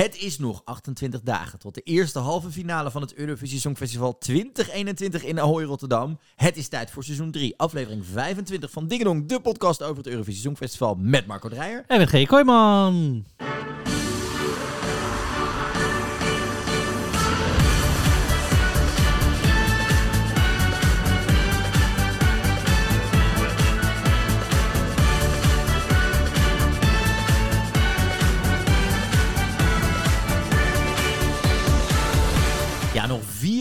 Het is nog 28 dagen tot de eerste halve finale van het Eurovisie Songfestival 2021 in Ahoy, Rotterdam. Het is tijd voor seizoen 3, aflevering 25 van Dingedong, de podcast over het Eurovisie Songfestival met Marco Dreyer. En met G. Kooijman.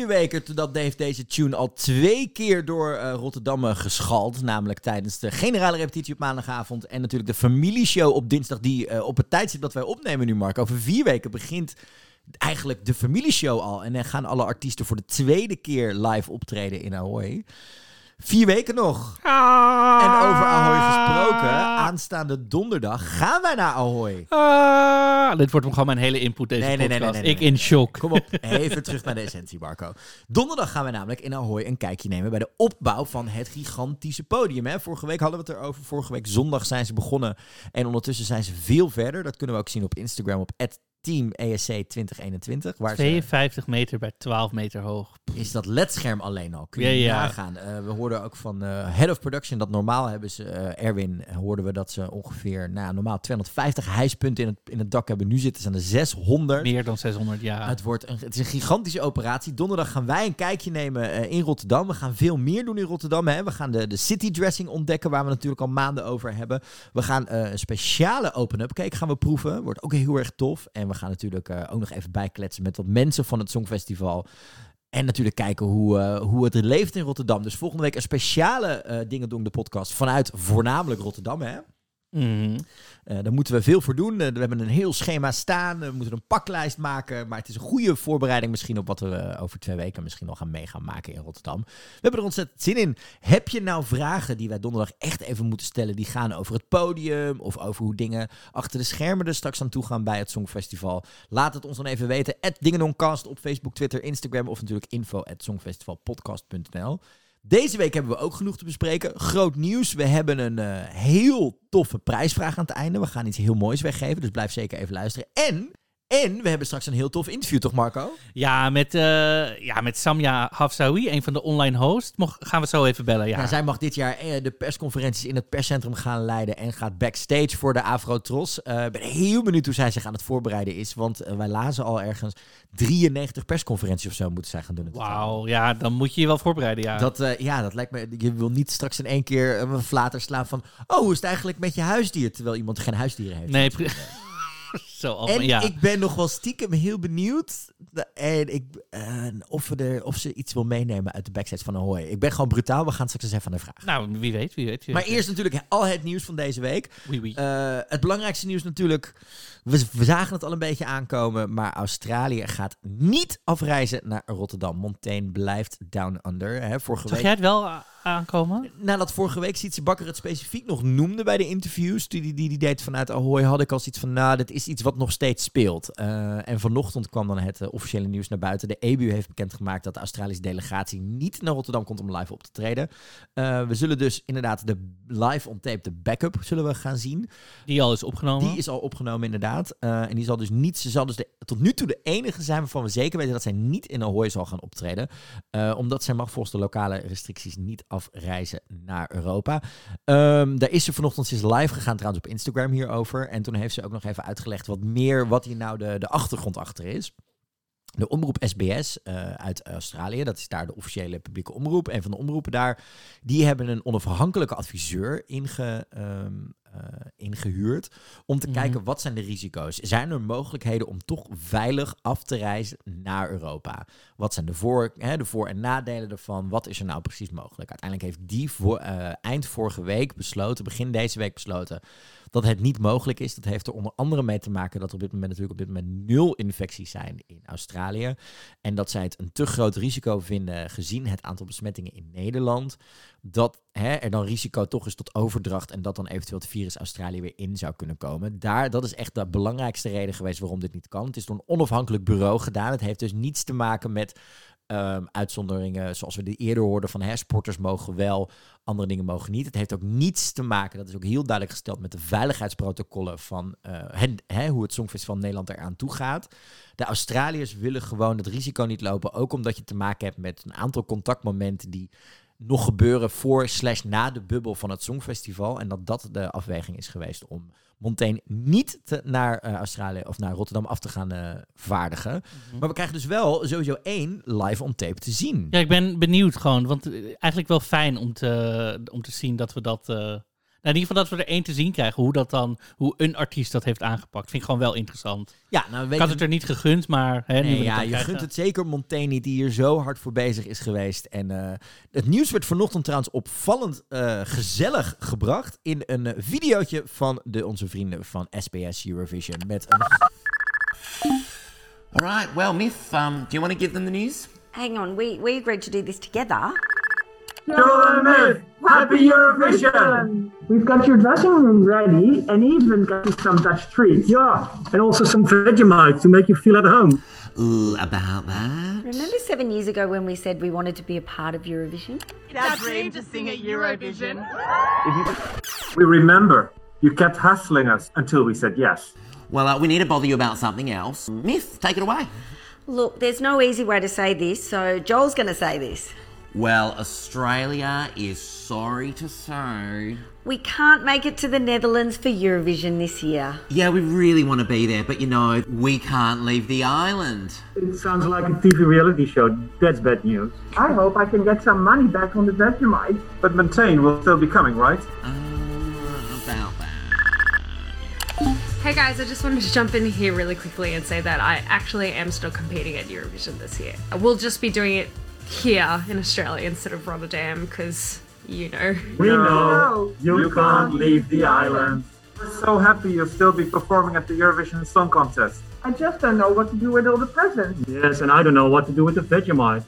Weken totdat heeft deze tune al twee keer door uh, Rotterdam eh, geschald. Namelijk tijdens de generale repetitie op maandagavond. En natuurlijk de familieshow op dinsdag. Die uh, op het tijdstip dat wij opnemen nu, Mark. Over vier weken begint eigenlijk de familieshow al. En dan gaan alle artiesten voor de tweede keer live optreden in Ahoy. Vier weken nog. Ah. En over Ahoy gesproken, aanstaande donderdag gaan wij naar Ahoy. Ah. Dit wordt gewoon mijn hele input deze Nee, nee, nee, podcast. nee, Ik in shock. Kom op, even terug naar de essentie, Marco. Donderdag gaan we namelijk in Ahoy een kijkje nemen bij de opbouw van het gigantische podium. Hè? Vorige week hadden we het erover. Vorige week zondag zijn ze begonnen. En ondertussen zijn ze veel verder. Dat kunnen we ook zien op Instagram op Team ESC 2021. Waar ze, 52 meter bij 12 meter hoog. is dat ledscherm alleen al. Kun je Ja, ja. nagaan. Eh, we hoorden ook van eh, Head of Production dat normaal hebben ze, eh, Erwin, hoorden we dat ze ongeveer, nou, normaal 250 hijspunten in het, in het dak hebben. Nu zitten ze aan de 600. Meer dan 600 jaar. Het, wordt een, het is een gigantische operatie. Donderdag gaan wij een kijkje nemen in Rotterdam. We gaan veel meer doen in Rotterdam. Hè. We gaan de, de city dressing ontdekken, waar we natuurlijk al maanden over hebben. We gaan een speciale open-up cake gaan we proeven. Wordt ook heel erg tof. En we gaan natuurlijk eh, ook nog even bijkletsen met wat mensen van het Songfestival. En natuurlijk kijken hoe, eh, hoe het leeft in Rotterdam. Dus volgende week een speciale eh Dingen doen de podcast vanuit voornamelijk Rotterdam. Hè? Eh, daar moeten we veel voor doen. Eh, we hebben een heel schema staan. We moeten een paklijst maken. Maar het is een goede voorbereiding misschien op wat we eh, over twee weken misschien nog gaan mee gaan maken in Rotterdam. We hebben er ontzettend zin in. Heb je nou vragen die wij donderdag echt even moeten stellen? Die gaan over het podium of over hoe dingen achter de schermen er straks aan toe gaan bij het Songfestival. Laat het ons dan even weten. At Dingedoncast op Facebook, Twitter, Instagram of natuurlijk info at. Deze week hebben we ook genoeg te bespreken. Groot nieuws. We hebben een eh, heel toffe prijsvraag aan het einde. We gaan iets heel moois weggeven, dus blijf zeker even luisteren. En, en we hebben straks een heel tof interview, toch Marco? Ja, met, eh, ja, met Samia Hafsawi, een van de online hosts. Mocht, gaan we zo even bellen, ja. Nou, zij mag dit jaar eh, de persconferenties in het perscentrum gaan leiden en gaat backstage voor de Afro-Tros. Eh, Ik ben heel benieuwd hoe zij zich aan het voorbereiden is, want wij lazen al ergens 93 persconferenties of zo moeten zij gaan doen. Wauw, ja, dan moet je je wel voorbereiden, ja. Dat, ja, dat lijkt me. Je wil niet straks in één keer een flater slaan van. Oh, hoe is het eigenlijk met je huisdier? Terwijl iemand geen huisdieren heeft. Nee, pre- zo af, En ja. ik ben nog wel stiekem heel benieuwd. En ik, eh, of, er, of ze iets wil meenemen uit de backstage van Ahoy. Ik ben gewoon brutaal. We gaan straks eens even aan de vraag. Nou, wie weet, wie weet. wie Maar weet. eerst natuurlijk al het nieuws van deze week. Oui, oui. Eh, het belangrijkste nieuws natuurlijk. We, we zagen het al een beetje aankomen. Maar Australië gaat niet afreizen naar Rotterdam. Montaigne blijft down under. Hè, vorige Zag week jij het wel aankomen? Nadat vorige week Sietse Bakker het specifiek nog noemde bij de interviews die die, die, die deed vanuit Ahoy, had ik al zoiets van, nou, dit is iets wat nog steeds speelt. Eh, en vanochtend kwam dan het eh, officiële nieuws naar buiten. De EBU heeft bekendgemaakt dat de Australische delegatie niet naar Rotterdam komt om live op te treden. Eh, we zullen dus inderdaad de live on tape, de backup, zullen we gaan zien. Die al is opgenomen. Die is al opgenomen inderdaad. Eh, en die zal dus niet, ze zal dus de, tot nu toe de enige zijn waarvan we zeker weten dat zij niet in Ahoy zal gaan optreden. Eh, omdat zij mag volgens de lokale restricties niet afreizen naar Europa. Ehm, daar is ze vanochtend, live gegaan trouwens op Instagram hierover. En toen heeft ze ook nog even uitgelegd wat meer, wat hier nou de, de achtergrond achter is. De omroep SBS eh, uit Australië, dat is daar de officiële publieke omroep. Een van de omroepen daar, die hebben een onafhankelijke adviseur inge, eh, ingehuurd. Om te Mhm. kijken wat zijn de risico's. Zijn er mogelijkheden om toch veilig af te reizen naar Europa? Wat zijn de voor, hè, de voor- en nadelen ervan? Wat is er nou precies mogelijk? Uiteindelijk heeft die voor, eh, eind vorige week besloten, begin deze week besloten, dat het niet mogelijk is. Dat heeft er onder andere mee te maken dat er op dit moment natuurlijk op dit moment nul infecties zijn in Australië. En dat zij het een te groot risico vinden, gezien het aantal besmettingen in Nederland, dat hè, er dan risico toch is tot overdracht en dat dan eventueel het virus Australië weer in zou kunnen komen. Daar, dat is echt de belangrijkste reden geweest waarom dit niet kan. Het is door een onafhankelijk bureau gedaan. Het heeft dus niets te maken met Ehm, uitzonderingen, zoals we die eerder hoorden van hè, sporters mogen wel, andere dingen mogen niet. Het heeft ook niets te maken, dat is ook heel duidelijk gesteld, met de veiligheidsprotocollen van eh, het, hè, hoe het Songfestival Nederland eraan toe gaat. De Australiërs willen gewoon het risico niet lopen, ook omdat je te maken hebt met een aantal contactmomenten die nog gebeuren voor slash na de bubbel van het Songfestival. En dat dat de afweging is geweest om Montaigne niet te, naar eh, Australië of naar Rotterdam af te gaan eh, vaardigen. Mhm. Maar we krijgen dus wel sowieso één live on tape te zien. Ja, ik ben benieuwd gewoon. Want eh, eigenlijk wel fijn om te, om te zien dat we dat... in ieder geval dat we er één te zien krijgen. Hoe dat dan, hoe een artiest dat heeft aangepakt. Vind ik gewoon wel interessant. Ja, nou Ik weet had je, het er niet gegund, maar... Hè, Nee, ja, je krijgen. gunt het zeker Montaigne niet, die hier zo hard voor bezig is geweest. En eh, het nieuws werd vanochtend trouwens opvallend eh, gezellig gebracht in een eh, videootje van de, onze vrienden van SBS Eurovision. Met een All right, well, Myth, um, do you want to give them the news? Hang on, we, we agreed to do this together. Joel and Myth, happy Eurovision! We've got your dressing room ready and even got you some Dutch treats. Yeah, and also some Vegemite to make you feel at home. Ooh, about that? Remember seven years ago when we said we wanted to be a part of Eurovision? It's Our dream to sing at Eurovision. We remember you kept hassling us until we said yes. Well, uh, we need to bother you about something else. Myth, take it away. Look, there's no easy way to say this, so Joel's going to say this. Well, Australia is sorry to say. We can't make it to the Netherlands for Eurovision this year. Yeah, we really want to be there, but you know, we can't leave the island. It sounds like a TV reality show. That's bad news. I hope I can get some money back on the Vegemite. But Montaigne will still be coming, right? Um, about that. Hey guys, I just wanted to jump in here really quickly and say that I actually am still competing at Eurovision this year. We'll just be doing it here in Australia instead of Rotterdam because, you know. We know you can't leave the island. We're so happy you'll still be performing at the Eurovision Song Contest. I just don't know what to do with all the presents. Yes, and I don't know what to do with the Vegemite.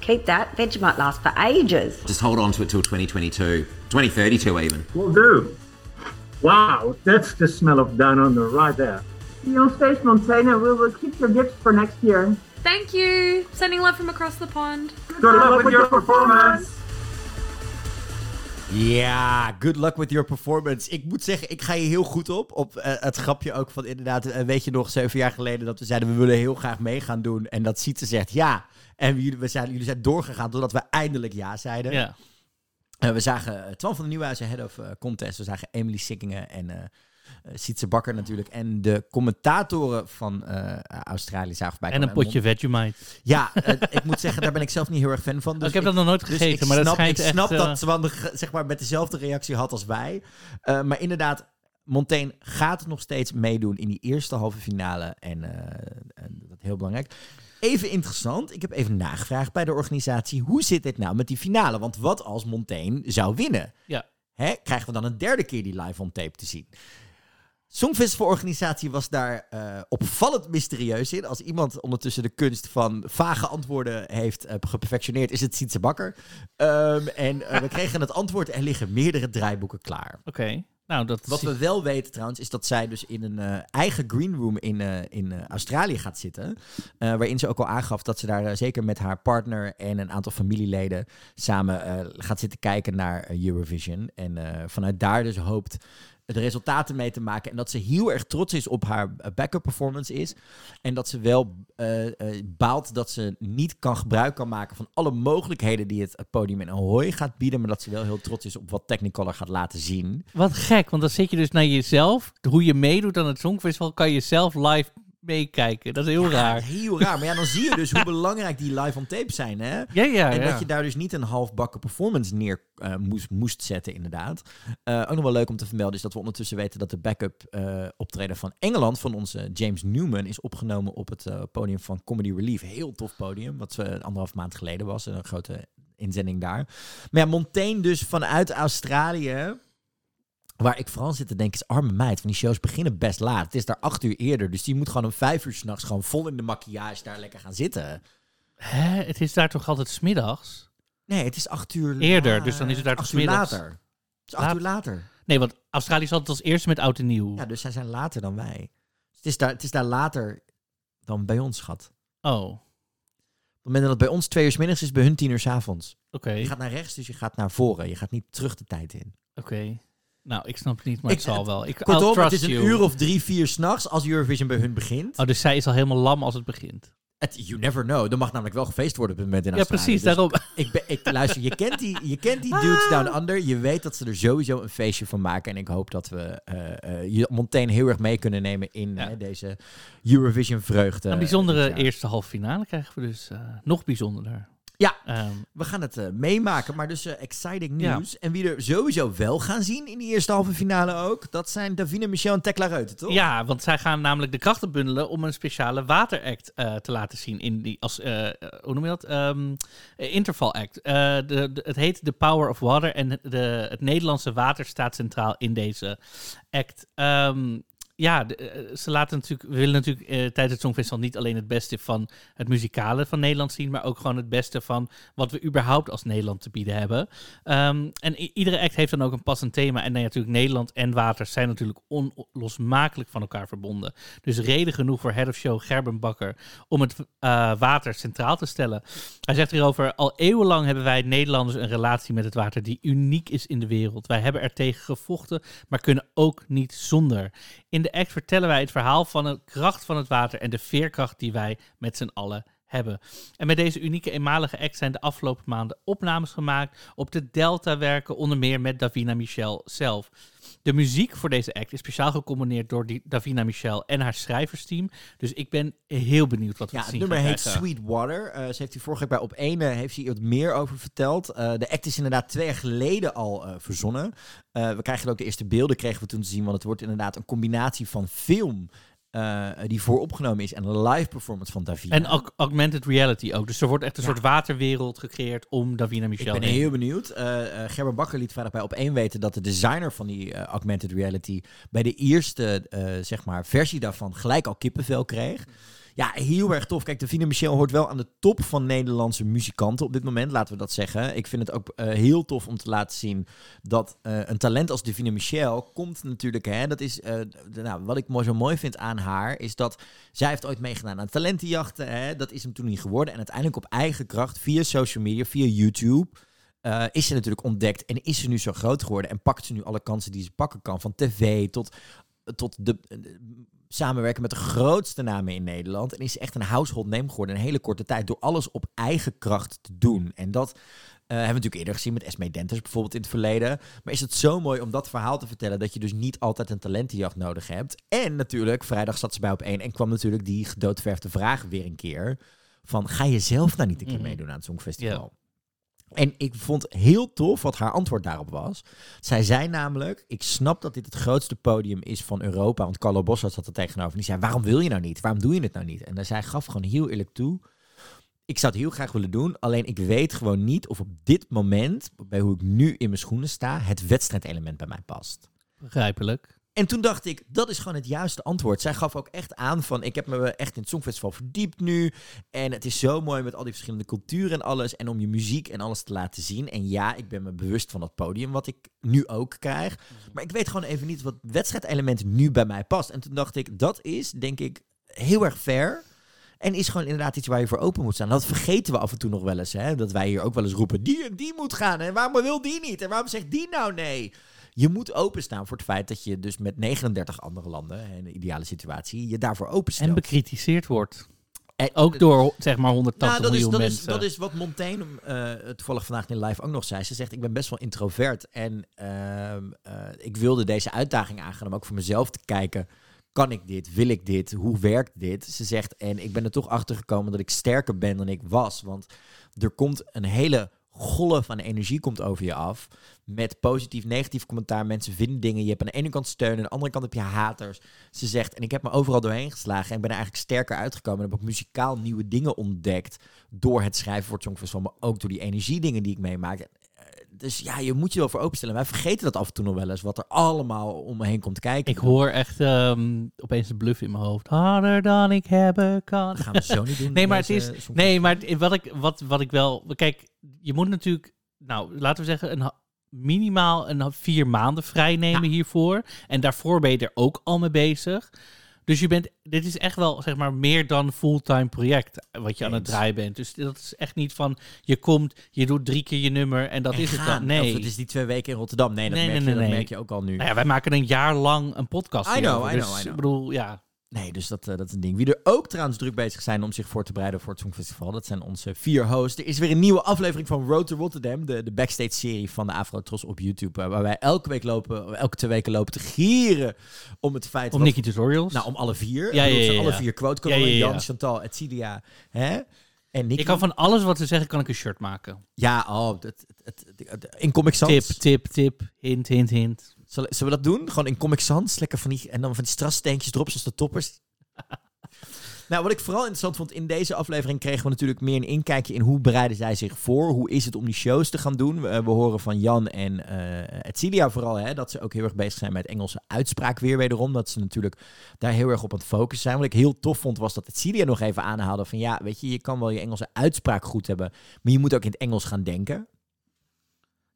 Keep that. Vegemite last for ages. Just hold on to it till 2022, 2032 even. Will do. Wow, that's the smell of down under right there. See you on stage, Montaigne. We will keep your gifts for next year. Thank you! Sending love from across the pond. Good luck with your performance. Ja, good luck with your performance. Ik moet zeggen, ik ga je heel goed op. Op eh, het grapje ook van inderdaad, eh, weet je nog, zeven jaar geleden dat we zeiden we willen heel graag mee gaan doen. En dat Sietse zegt ja. En jullie, we zijn, jullie zijn doorgegaan totdat we eindelijk ja zeiden. Ja. Eh, we zagen Twan van de Nieuwhuizen, head of contest. We zagen Emily Sikkingen en Sietse Bakker natuurlijk. En de commentatoren van eh, Australië zagen voorbij En een potje Vegemite. Ja, eh, ik moet zeggen, daar ben ik zelf niet heel erg fan van. Dus ik heb dat nog nooit dus gegeten, maar dat snap, schijnt ik snap eh, dat Twan de ge- zeg maar, met dezelfde reactie had als wij. Eh, maar inderdaad, Montaigne gaat nog steeds meedoen in die eerste halve finale. En, eh, en dat is heel belangrijk. Even interessant, ik heb even nagevraagd bij de organisatie. Hoe zit dit nou met die finale? Want wat als Montaigne zou winnen? Ja. Hè, krijgen we dan een derde keer die live on tape te zien? Songfestival-organisatie was daar eh, opvallend mysterieus in. Als iemand ondertussen de kunst van vage antwoorden heeft eh, geperfectioneerd, is het Sietse Bakker. Ehm, en eh, we kregen het antwoord, er liggen meerdere draaiboeken klaar. Oké. Nou, dat Wat we wel weten trouwens, is dat zij dus in een eigen green room in, in Australië gaat zitten. Waarin ze ook al aangaf dat ze daar zeker met haar partner en een aantal familieleden samen gaat zitten kijken naar Eurovision. En vanuit daar dus hoopt de resultaten mee te maken. En dat ze heel erg trots is op haar eh, backup performance is. En dat ze wel eh, eh, baalt dat ze niet kan gebruik kan maken van alle mogelijkheden die het podium in Ahoy gaat bieden. Maar dat ze wel heel trots is op wat Technicolor gaat laten zien. Wat gek, want dan zit je dus naar jezelf. Hoe je meedoet aan het Songfestival, kan je zelf live meekijken. Dat is heel Ja, raar. Heel raar. Maar ja, dan zie je dus hoe belangrijk die live on tape zijn. Hè? Ja, ja, en ja. dat je daar dus niet een halfbakken performance neer eh, moest, moest zetten, inderdaad. Eh, ook nog wel leuk om te vermelden is dat we ondertussen weten dat de backup eh, optreden van Engeland, van onze James Newman, is opgenomen op het podium van Comedy Relief. Heel tof podium, wat we anderhalf maand geleden was. Een grote inzending daar. Maar ja, Montaigne dus vanuit Australië. Waar ik vooral zit te denken is arme meid. Want die shows beginnen best laat. Het is daar acht uur eerder. Dus die moet gewoon om vijf uur s'nachts gewoon vol in de maquillage daar lekker gaan zitten. Hè? Het is daar toch altijd smiddags? Nee, het is acht uur Eerder, la- dus dan is het daar toch acht uur later. Het is acht Laat- uur later. Nee, want Australië is altijd als eerste met oud en nieuw. Ja, dus zij zijn later dan wij. Het, is daar, het is daar later dan bij ons, schat. Oh. Op het moment dat het bij ons twee uur 's middags is, bij hun tien uur 's avonds. Oké, Je gaat naar rechts, dus je gaat naar voren. Je gaat niet terug de tijd in. Nou, ik snap het niet, maar Ik- het zal wel. Ik, Kortom, het is een you. uur of drie, vier s'nachts als Eurovision bij hun begint. Oh, dus zij is al helemaal lam als het begint. Het, you never know. Er mag namelijk wel gefeest worden op het moment in Ja, Australië. precies, Dus daarom. Ik, ben, ik luister, je kent, die, je kent die dudes down under. Je weet dat ze er sowieso een feestje van maken. En ik hoop dat we eh, eh, je Montaigne heel erg mee kunnen nemen in Ja. hè, deze Eurovision vreugde. Een bijzondere eerste halve finale krijgen we dus. eh, nog bijzonderder. Ja. Ehm, We gaan het eh, meemaken, maar dus eh, exciting Ja. nieuws. En wie er sowieso wel gaan zien in die eerste halve finale ook, dat zijn Davina, Michel en Tekla Reuten, toch? ja, want zij gaan namelijk de krachten bundelen om een speciale wateract eh, te laten zien. In die, als, hoe noem je dat? Ehm, eh, interval act. De, de- het heet The Power of Water en de, het Nederlandse water staat centraal in deze act. Ehm, ja, eh, ze laten natuurlijk, we willen natuurlijk eh, tijdens het Songfestival niet alleen het beste van het muzikale van Nederland zien, maar ook gewoon het beste van wat we überhaupt als Nederland te bieden hebben. Ehm, en iedere act heeft dan ook een passend thema. En nee, natuurlijk Nederland en water zijn natuurlijk onlosmakelijk van elkaar verbonden. Dus reden genoeg voor head of show Gerben Bakker om het eh, water centraal te stellen. Hij zegt hierover, al eeuwenlang hebben wij Nederlanders een relatie met het water die uniek is in de wereld. Wij hebben er tegen gevochten, maar kunnen ook niet zonder. In de act vertellen wij het verhaal van de kracht van het water en de veerkracht die wij met z'n allen hebben. En met deze unieke eenmalige act zijn de afgelopen maanden opnames gemaakt op de Delta-werken, onder meer met Davina Michel zelf. De muziek voor deze act is speciaal gecomponeerd door die Davina Michel en haar schrijversteam. Dus ik ben heel benieuwd wat we Ja, te het zien nummer heet. Sweet Water. Eh, ze heeft hier vorige week bij Op 1 eh, heeft ze hier wat meer over verteld. Eh, de act is inderdaad twee jaar geleden al eh, verzonnen. We krijgen ook de eerste beelden kregen we toen te zien, want het wordt inderdaad een combinatie van film eh, die vooropgenomen is en een live performance van Davina. En aug- augmented reality ook. Dus er wordt echt een Ja. soort waterwereld gecreëerd om Davina Michel Ik ben heen. heel benieuwd. Eh Gerber Bakker liet vrijdag bij op één weten dat de designer van die augmented reality bij de eerste zeg maar, versie daarvan gelijk al kippenvel kreeg. Ja, heel erg tof. Kijk, Davina Michel hoort wel aan de top van Nederlandse muzikanten op dit moment, laten we dat zeggen. Ik vind het ook eh, heel tof om te laten zien dat eh, een talent als Davina Michel komt natuurlijk, hè, dat is, eh, nou, wat ik zo mooi vind aan haar, is dat zij heeft ooit meegedaan aan talentenjachten, hè, dat is hem toen niet geworden. En uiteindelijk op eigen kracht, via social media, via YouTube, is ze natuurlijk ontdekt en is ze nu zo groot geworden en pakt ze nu alle kansen die ze pakken kan, van tv tot, tot de, samenwerken met de grootste namen in Nederland. En is echt een household name geworden in een hele korte tijd door alles op eigen kracht te doen. En dat eh, hebben we natuurlijk eerder gezien met Esme Denters bijvoorbeeld in het verleden. Maar is het zo mooi om dat verhaal te vertellen dat je dus niet altijd een talentenjacht nodig hebt. En natuurlijk, vrijdag zat ze bij op één en kwam natuurlijk die gedoodverfde vraag weer een keer. Van, ga je zelf nou niet een keer Mhm. meedoen aan het Songfestival? En ik vond heel tof wat haar antwoord daarop was. Zij zei namelijk, ik snap dat dit het grootste podium is van Europa. Want Carlo Bossart zat er tegenover. En die zei, waarom wil je nou niet? Waarom doe je het nou niet? En zij gaf gewoon heel eerlijk toe. Ik zou het heel graag willen doen. Alleen ik weet gewoon niet of op dit moment, bij hoe ik nu in mijn schoenen sta, het wedstrijdelement bij mij past. Begrijpelijk. En toen dacht ik, dat is gewoon het juiste antwoord. Zij gaf ook echt aan van, ik heb me echt in het Songfestival verdiept nu. En het is zo mooi met al die verschillende culturen en alles. En om je muziek en alles te laten zien. En ja, ik ben me bewust van dat podium wat ik nu ook krijg. Maar ik weet gewoon even niet wat wedstrijdelement nu bij mij past. En toen dacht ik, dat is denk ik heel erg fair. En is gewoon inderdaad iets waar je voor open moet staan. Dat vergeten we af en toe nog wel eens. Hè? Dat wij hier ook wel eens roepen, die en die moet gaan. En waarom wil die niet? En waarom zegt die nou nee? Je moet openstaan voor het feit dat je dus met 39 andere landen, in een ideale situatie, je daarvoor openstelt. En bekritiseerd wordt. En- Ook door zeg maar 180 nou, dat is, miljoen dat, mensen. is, dat is wat Montaigne eh toevallig vandaag in live ook nog zei. Ze zegt, ik ben best wel introvert. En ehm, eh, ik wilde deze uitdaging aangaan om ook voor mezelf te kijken... Kan ik dit? Wil ik dit? Hoe werkt dit? Ze zegt, en ik ben er toch achter gekomen dat ik sterker ben dan ik was. Want er komt een hele golf van energie komt over je af. Met positief, negatief commentaar. Mensen vinden dingen. Je hebt aan de ene kant steun, aan de andere kant heb je haters. Ze zegt, en ik heb me overal doorheen geslagen. En ik ben er eigenlijk sterker uitgekomen. En heb ook muzikaal nieuwe dingen ontdekt. Door het schrijven voor het Songfestival. Maar ook door die energiedingen die ik meemaak. Dus ja, je moet je wel voor openstellen. Wij vergeten dat af en toe nog wel eens. Wat er allemaal om me heen komt kijken. Ik hoor echt ehm, opeens een bluff in mijn hoofd. Harder dan ik hebben kan. Dat gaan we zo niet doen. Nee, maar het is. Nee, maar wat ik, wat, wat ik wel. Kijk, je moet natuurlijk. Nou, laten we zeggen, een, minimaal een vier maanden vrij nemen hiervoor. En daarvoor ben je er ook al mee bezig. Dus je bent, dit is echt wel zeg maar meer dan fulltime project wat je aan het draaien bent. Dus dat is echt niet van je komt, je doet drie keer je nummer en dat En is het dan. Nee. Of het is die twee weken in Rotterdam. Nee, dat, Nee, merk, nee, je, nee, dat merk je ook al nu. Nou ja, wij maken een jaar lang een podcast. I know. I dus, know, I know. Ik bedoel, ja. Nee, dus dat, eh, dat is een ding. Wie er ook trouwens druk bezig zijn om zich voor te bereiden voor het Songfestival, dat zijn onze vier hosts. Er is weer een nieuwe aflevering van Road to Rotterdam, de, de backstage-serie van de Afro Tros op YouTube, eh, waar wij elke week lopen, elke twee weken lopen te gieren om het feit... Om wat- Nicky Tutorials. Nou, om alle vier. Ja, ja, alle vier quote ja. Jan, Chantal, Etcilia, hè? En Nicky. ik kan van alles wat ze zeggen, kan ik een shirt maken. Ja, oh, het, het, het, het- in Comic Sans. Tip, tip, tip, hint, hint, hint. Zullen, we dat doen? Gewoon in Comic Sans, lekker van die, en dan van die strassteentjes erop, zoals de toppers. nou, wat ik vooral interessant vond, in deze aflevering kregen we natuurlijk meer een inkijkje in hoe bereiden zij zich voor? Hoe is het om die shows te gaan doen? We, we horen van Jan en eh Etcilia vooral, hè, dat ze ook heel erg bezig zijn met Engelse uitspraak weer wederom. Dat ze natuurlijk daar heel erg op aan het focussen zijn. Wat ik heel tof vond, was dat Etcilia nog even aanhaalde van, ja, weet je, je kan wel je Engelse uitspraak goed hebben, maar je moet ook in het Engels gaan denken.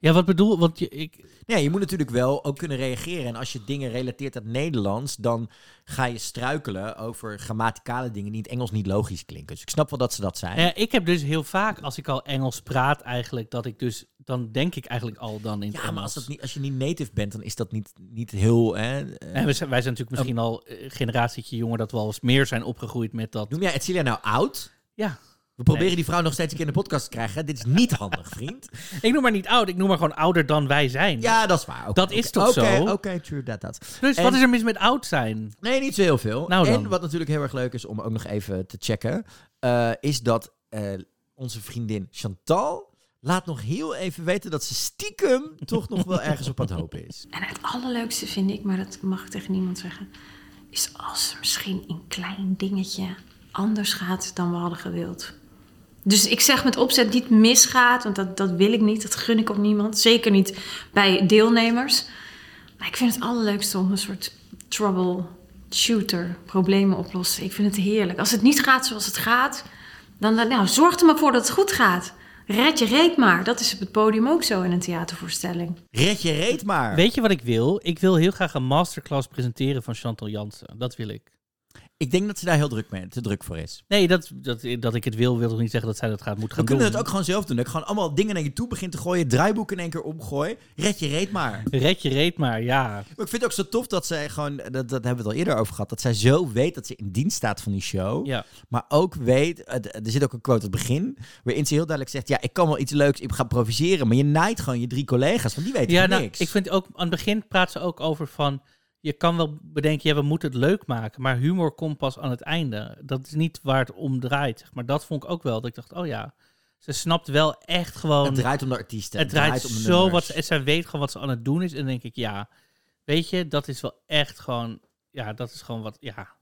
Ja, wat bedoel, want je, ik, Ja, je moet natuurlijk wel ook kunnen reageren. En als je dingen relateert aan Nederlands, dan ga je struikelen over grammaticale dingen die in het Engels niet logisch klinken. Dus ik snap wel dat ze dat zijn. ja, ik heb dus heel vaak, als ik al Engels praat eigenlijk, dat ik dus, dan denk ik eigenlijk al dan in Ja, Engels. maar als, dat niet, als je niet native bent, dan is dat niet, niet heel... Hè, eh, En we zijn, wij zijn natuurlijk misschien al een generatietje jonger dat we al eens meer zijn opgegroeid met dat. Noem jij Etcilia nou oud? Ja, We proberen Nee. die vrouw nog steeds een keer in de podcast te krijgen. hè? Dit is niet handig, vriend. ik noem maar niet oud, ik noem maar gewoon ouder dan wij zijn. Ja, dat is waar. Oké, Dat oké. is toch Oké, zo? Oké, true, that, that. Dus En- wat is er mis met oud zijn? Nee, niet zo heel veel. Nou dan. en wat natuurlijk heel erg leuk is om ook nog even te checken, eh, is dat eh, onze vriendin Chantal laat nog heel even weten dat ze stiekem toch nog wel ergens op aan het hopen is. En het allerleukste vind ik, maar dat mag ik tegen niemand zeggen, is als er misschien een klein dingetje anders gaat dan we hadden gewild. Dus ik zeg met opzet niet misgaat, want dat, dat wil ik niet. Dat gun ik ook niemand. Zeker niet bij deelnemers. Maar ik vind het allerleukste om een soort troubleshooter, problemen oplossen. Ik vind het heerlijk. Als het niet gaat zoals het gaat, dan dan- nou, zorg er maar voor dat het goed gaat. Red je reet maar. Dat is op het podium ook zo in een theatervoorstelling. Red je reet maar. Weet je wat ik wil? Ik wil heel graag een masterclass presenteren van Chantal Jansen. Dat wil ik. Ik denk dat ze daar heel druk mee, te druk voor is. Nee, dat, dat, dat ik het wil, wil toch niet zeggen dat zij dat gaat moeten We gaan kunnen doen. het ook gewoon zelf doen. Dat ik gewoon allemaal dingen naar je toe begin te gooien, draaiboek in één keer omgooi. Red je reet maar. Red je reet maar, ja. Maar ik vind het ook zo tof dat zij gewoon, dat, dat hebben we het al eerder over gehad, dat zij zo weet dat ze in dienst staat van die show. ja. Maar ook weet, er zit ook een quote aan het begin, waarin ze heel duidelijk zegt, ja, ik kan wel iets leuks, ik ga improviseren, maar je naait gewoon je drie collega's, want die weten Ja, nou, niks. ik vind ook, aan het begin praat ze ook over van, je kan wel bedenken, ja, we moeten het leuk maken, maar humor komt pas aan het einde. Dat is niet waar het om draait, zeg maar. Dat vond ik ook wel, dat ik dacht, oh ja, ze snapt wel echt gewoon... het draait om de artiesten. Het draait om de zo wat ze, en zij weet gewoon wat ze aan het doen is. En dan denk ik, ja, weet je, dat is wel echt gewoon, ja, dat is gewoon wat, ja.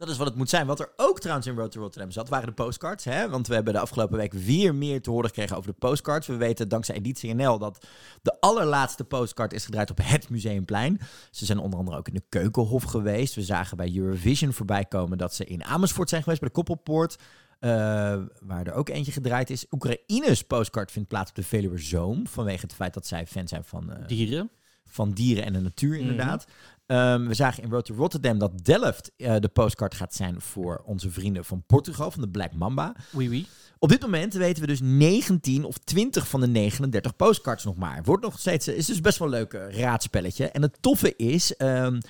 Dat is wat het moet zijn. Wat er ook trouwens in Road to Rotterdam zat, waren de postcards. Hè? Want we hebben de afgelopen week weer meer te horen gekregen over de postcards. We weten dankzij Editie NL dat de allerlaatste postcard is gedraaid op het Museumplein. Ze zijn onder andere ook in de Keukenhof geweest. We zagen bij Eurovision voorbij komen dat ze in Amersfoort zijn geweest, bij de Koppelpoort. eh, waar er ook eentje gedraaid is. Oekraïnes postcard vindt plaats op de Veluwe Zoom. Vanwege het feit dat zij fan zijn van, eh, Dieren. van dieren en de natuur, Mhm. inderdaad. Ehm, we zagen in Road to Rotterdam dat Delft eh, de postcard gaat zijn voor onze vrienden van Portugal, van de Black Mamba. Oui, oui. Op dit moment weten we dus 19 of 20 van de 39 postcards nog maar. Wordt nog steeds, is dus best wel een leuk eh, raadspelletje. En het toffe is, ehm,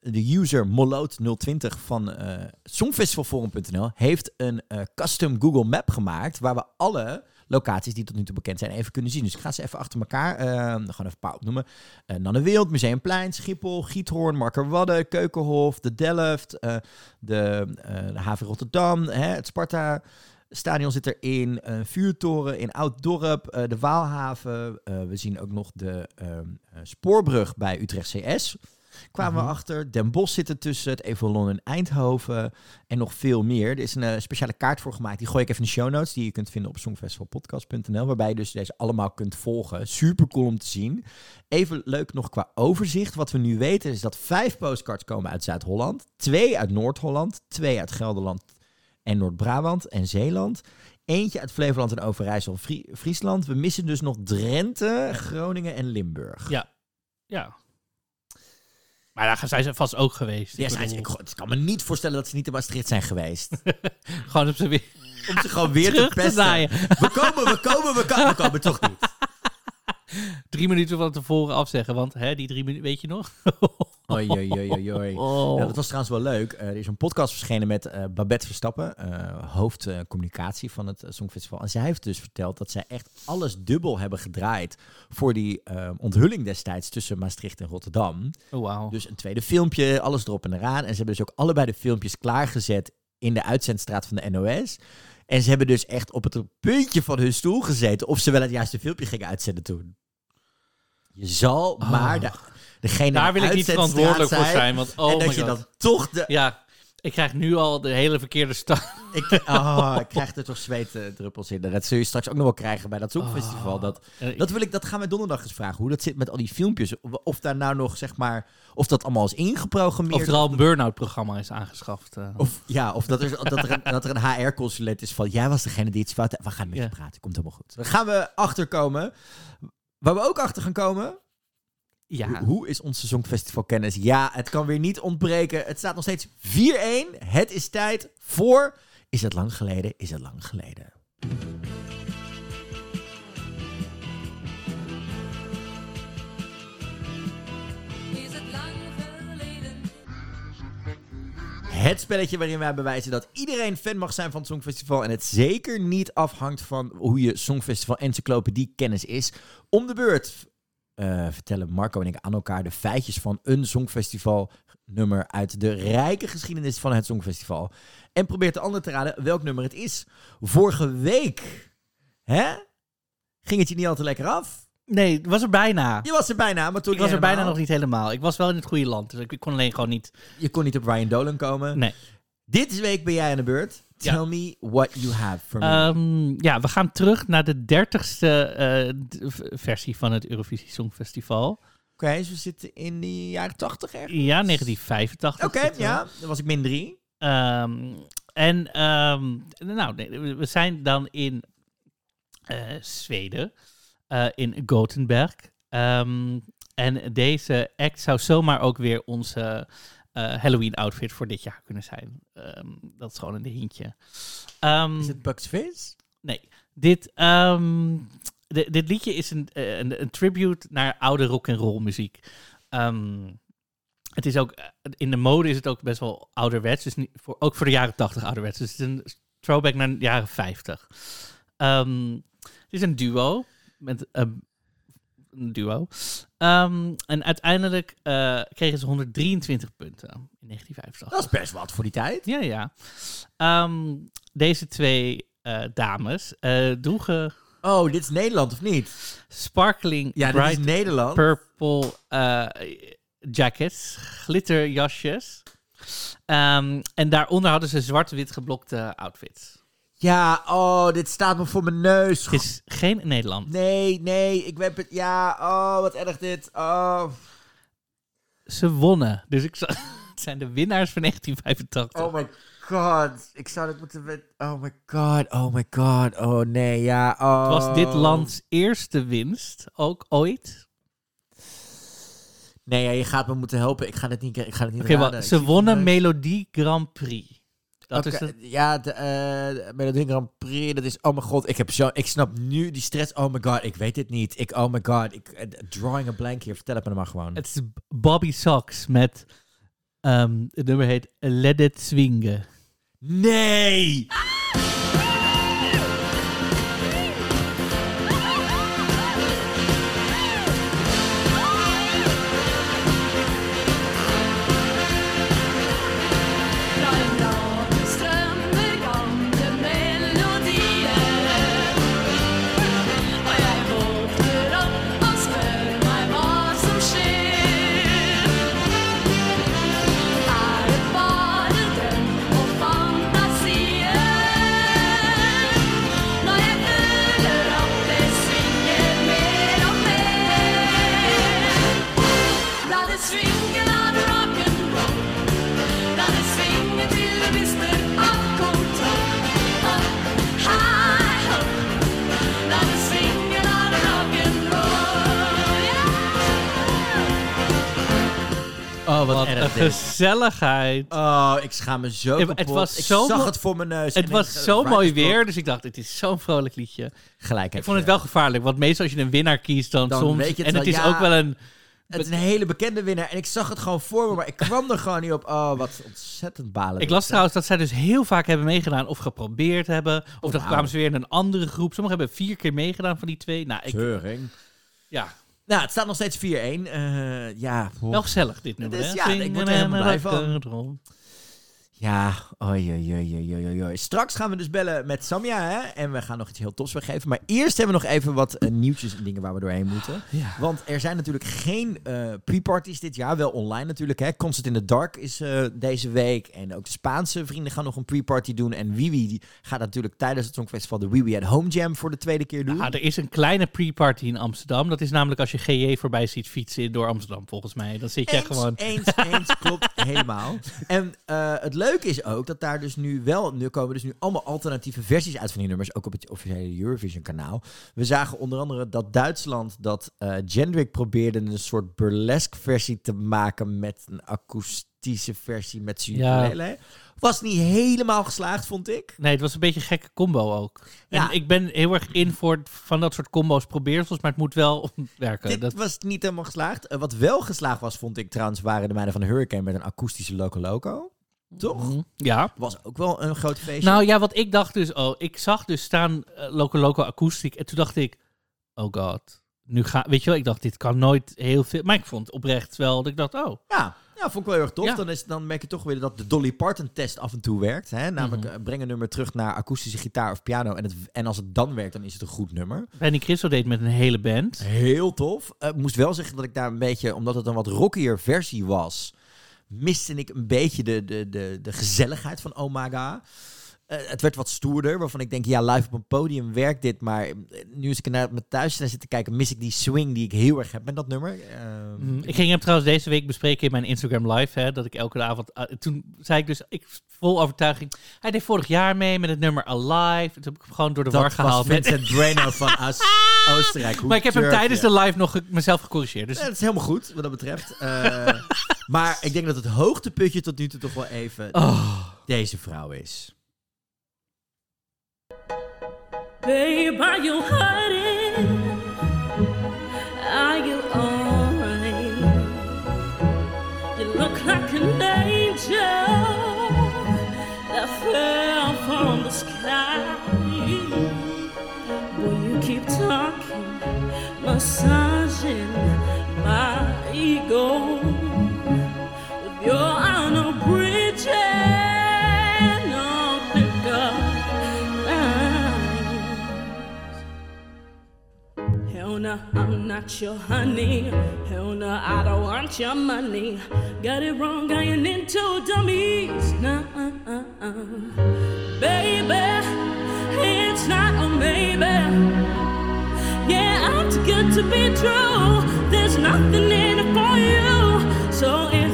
de user Moloot020 van eh Songfestivalforum.nl heeft een eh, custom Google Map gemaakt waar we alle locaties die tot nu toe bekend zijn even kunnen zien. Dus ik ga ze even achter elkaar, eh, gewoon even een paar opnoemen. Uh, Nannewild, Museumplein, Schiphol, Giethoorn, Markerwadde, Keukenhof, de Delft, eh, de, eh, de haven Rotterdam, hè, het Sparta... Stadion zit erin, een vuurtoren in Oud-Dorp, eh, de Waalhaven. eh, we zien ook nog de ehm, eh, spoorbrug bij Utrecht CS. Kwamen we achter. Den Bosch zit er tussen, het Evolon in Eindhoven en nog veel meer. Er is een eh, speciale kaart voor gemaakt. Die gooi ik even in de show notes, die je kunt vinden op songfestivalpodcast.nl. Waarbij je dus deze allemaal kunt volgen. Super cool om te zien. Even leuk nog qua overzicht. Wat we nu weten is dat vijf postcards komen uit Zuid-Holland. Twee uit Noord-Holland. Twee uit Gelderland en Noord-Brabant en Zeeland. Eentje uit Flevoland en Overijssel en Frie- Friesland. We missen dus nog Drenthe, Groningen en Limburg. Ja. Ja. Maar daar zijn ze vast ook geweest. Ja, Ik zijn ze- ik, ik kan me niet voorstellen dat ze niet in Maastricht zijn geweest. Gewoon op ze weer Om ze gewoon weer te pesten. We komen, we komen, we komen. We komen toch niet. Drie minuten van tevoren afzeggen, want hè, die drie minuten, weet je nog? Oei, oei, oei. Oh. Ja, dat was trouwens wel leuk. Eh, er is een podcast verschenen met eh, Babette Verstappen, eh hoofd eh, communicatie van het Songfestival. En zij heeft dus verteld dat zij echt alles dubbel hebben gedraaid voor die onthulling destijds tussen Maastricht en Rotterdam. Oh, wauw. Dus een tweede filmpje, alles erop en eraan. En ze hebben dus ook allebei de filmpjes klaargezet in de uitzendstraat van de NOS. En ze hebben dus echt op het puntje van hun stoel gezeten of ze wel het juiste filmpje gingen uitzenden toen. Je zal maar de, degene Oh. Daar wil ik niet verantwoordelijk voor zijn, want oh en my dat je God. dan toch de... Ja, ik krijg nu al de hele verkeerde start. Ik, oh, ik krijg er toch zweetdruppels in. Dat zul je straks ook nog wel krijgen bij dat Songfestival. Dat, Eh, dat, wil ik, dat gaan we donderdag eens vragen. Hoe dat zit met al die filmpjes. Of- daar nou nog, zeg maar... Of dat allemaal is ingeprogrammeerd. Of er al een burn-out programma is aangeschaft. eh. Of, ja, of dat er, dat er een, dat er een HR-consulent is van... Jij was degene die iets fout... We gaan met je Ja. praten. Komt helemaal goed. Dan gaan we achterkomen. Waar we ook achter gaan komen... ja. Hoe, hoe is onze Songfestival kennis? Ja, het kan weer niet ontbreken. Het staat nog steeds 4-1. Het is tijd voor... Is het lang geleden? Is het lang geleden? Het spelletje waarin wij bewijzen dat iedereen fan mag zijn van het Songfestival. En het zeker niet afhangt van hoe je Songfestival encyclopedie kennis is. Om de beurt eh, vertellen Marco en ik aan elkaar de feitjes van een Songfestival nummer uit de rijke geschiedenis van het Songfestival. En probeert de ander te raden welk nummer het is. Vorige week, hè? Ging het je niet al te lekker af? Nee, was er bijna. Je was er bijna, maar toen Ik was er bijna nog niet helemaal. Ik was wel in het goede land, dus ik kon alleen gewoon niet... Je kon niet op Ryan Dolan komen. Nee. Dit week ben jij aan de beurt. Ja. Tell me what you have for me. Ehm, ja, we gaan terug naar de dertigste v- versie van het Eurovisie Songfestival. Oké, dus we zitten in de jaren 80 ergens. Ja, 1985. Oké, ja. Dan was ik min 3. Ehm, en ehm, nou, nee, we zijn dan in eh, Zweden, eh, in Gothenburg. En deze act zou zomaar ook weer onze eh, Halloween-outfit voor dit jaar kunnen zijn. Ehm, dat is gewoon een hintje. Ehm, Is het Bugs Fizz? Nee, dit, ehm, di- dit liedje is een, eh, een, een tribute naar oude rock en roll muziek. Het is ook, eh, in de mode is het ook best wel ouderwets, dus niet voor, ook voor de jaren 80 ouderwets. Dus het is een throwback naar de jaren 50. Ehm, het is een duo met ehm, een duo. Ehm, en uiteindelijk eh, kregen ze 123 punten in 1985. Dat is best wat voor die tijd. Ja, ja. Ehm, deze twee eh, dames eh, droegen Oh, dit is Nederland of niet? sparkling Ja, dit is bright Nederland. purple jackets, glitterjasjes. Ehm, en daaronder hadden ze zwart-wit geblokte outfits. Ja, oh, dit staat me voor mijn neus. Het is geen Nederland. Nee, nee, ik het. Ja, oh, wat erg dit. Oh. Ze wonnen. Dus ik zou- het zijn de winnaars van 1985. Oh my god. Ik zou dit moeten. Oh my god, oh my god. Oh nee, ja. Oh. Het was dit lands eerste winst, ook ooit. Nee, ja, je gaat me moeten helpen. Ik ga het niet, ik ga het niet raden. ze wonnen het. Melodie Grand Prix. Dat is het. Ja, de, eh Grand Prix, dat is... Oh mijn god, ik, heb zo, ik snap nu die stress. Oh my god, ik weet het niet. Ik, oh my god, ik, eh, drawing a blank hier. Vertel het me maar gewoon. Het is Bobby Socks met. ehm, het nummer heet Let It Swingen. Nee! Wat erg een dit. gezelligheid. Oh, ik schaam me zo kapot. het was ik zo zag het voor mijn neus. Het was zo mooi weer, dus ik dacht, het is zo'n vrolijk liedje. Gelijk Ik vond het wel gevaarlijk, want meestal als je een winnaar kiest, dan, Dan soms... weet je het en het wel, is ja. ook wel een... Het is een hele bekende winnaar. En ik zag het gewoon voor me, maar ik kwam er gewoon niet op. Oh, wat ontzettend balen. Ik las trouwens dat zij dus heel vaak hebben meegedaan of geprobeerd hebben. Of dan wauw. kwamen ze weer in een andere groep. Sommigen hebben vier keer meegedaan van die twee. Nou, ik, Teuring. ja, Nou, het staat nog steeds 4-1. Eh, ja, wel gezellig dit nummer. hè? ja, ik word er helemaal blij van. Ja, oei, oei, oei, oei, oei. Straks gaan we dus bellen met Samja, hè? En we gaan nog iets heel tofs weggeven. Maar eerst hebben we nog even wat eh, nieuwtjes en dingen waar we doorheen moeten. Ja. Want er zijn natuurlijk geen eh pre-parties dit jaar. Wel online natuurlijk, hè. Concert in the Dark is eh, deze week. En ook de Spaanse vrienden gaan nog een pre-party doen. En Wiwi die gaat natuurlijk tijdens het Songfestival de Wiwi at Home Jam voor de tweede keer doen. Ah, er is een kleine pre-party in Amsterdam. Dat is namelijk als je GJ voorbij ziet fietsen door Amsterdam, volgens mij. Dan zit je Eens, gewoon... eens, eens, klopt helemaal. En het leuke is ook dat daar dus nu wel, nu komen dus nu allemaal alternatieve versies uit van die nummers, ook op het officiële Eurovision kanaal. We zagen onder andere dat Duitsland, dat Jendrik probeerde een soort burlesque versie te maken met een akoestische versie met Ja. ukulele. Was niet helemaal geslaagd, vond ik. Nee, het was een beetje een gekke combo ook. Ja. En ik ben heel erg in voor van dat soort combo's probeersels, maar het moet wel werken. Dit Dat, was niet helemaal geslaagd. Eh, wat wel geslaagd was, vond ik trouwens, waren de meiden van de Hurricane met een akoestische Loco Loco. Toch? Mhm. Ja. Was ook wel een groot feestje. Nou ja, wat ik dacht dus, oh, ik zag dus staan eh, Loco Loco akoestiek en toen dacht ik, oh god, nu ga, weet je wel, ik dacht dit kan nooit heel veel, maar ik vond oprecht wel dat ik dacht, oh, Ja, ja, vond ik wel heel erg tof. Ja. Dan, is, dan merk je toch weer dat de Dolly Parton test af en toe werkt. Hè? Namelijk, Mhm. eh, breng een nummer terug naar akoestische gitaar of piano. En, het, en als het dan werkt, dan is het een goed nummer. Benny Christo deed met een hele band. Heel tof. Eh, Ik moest wel zeggen dat ik daar een beetje, omdat het een wat rockier versie was, miste ik een beetje de, de, de, de gezelligheid van Omaga. Eh, het werd wat stoerder, waarvan ik denk, ja, live op een podium werkt dit. Maar eh, nu als ik naar mijn thuis naar zit te kijken, mis ik die swing die ik heel erg heb met dat nummer. Ehm, Mhm. Ik ging hem trouwens deze week bespreken in mijn Instagram live, hè, dat ik elke avond, ah, toen zei ik dus, ik vol overtuiging, hij deed vorig jaar mee met het nummer Alive. Toen heb ik hem gewoon door de war Dat gehaald. met- Vincent Drano van As Oostenrijk. Hoe maar ik heb hem tijdens je? de live nog ge- mezelf gecorrigeerd. Dus Ja, dat is helemaal goed, wat dat betreft. Eh, maar ik denk dat het hoogtepuntje tot nu toe toch wel even Oh. deze vrouw is. Babe, are you hurting? Are you alright? You look like an angel that fell from the sky. Will you keep talking, massaging my ego with your No, I'm not your honey. Hell no, I don't want your money. Got it wrong, I ain't into dummies. Nah, baby, it's not a maybe. Yeah, I'm too good to be true. There's nothing in it for you. So if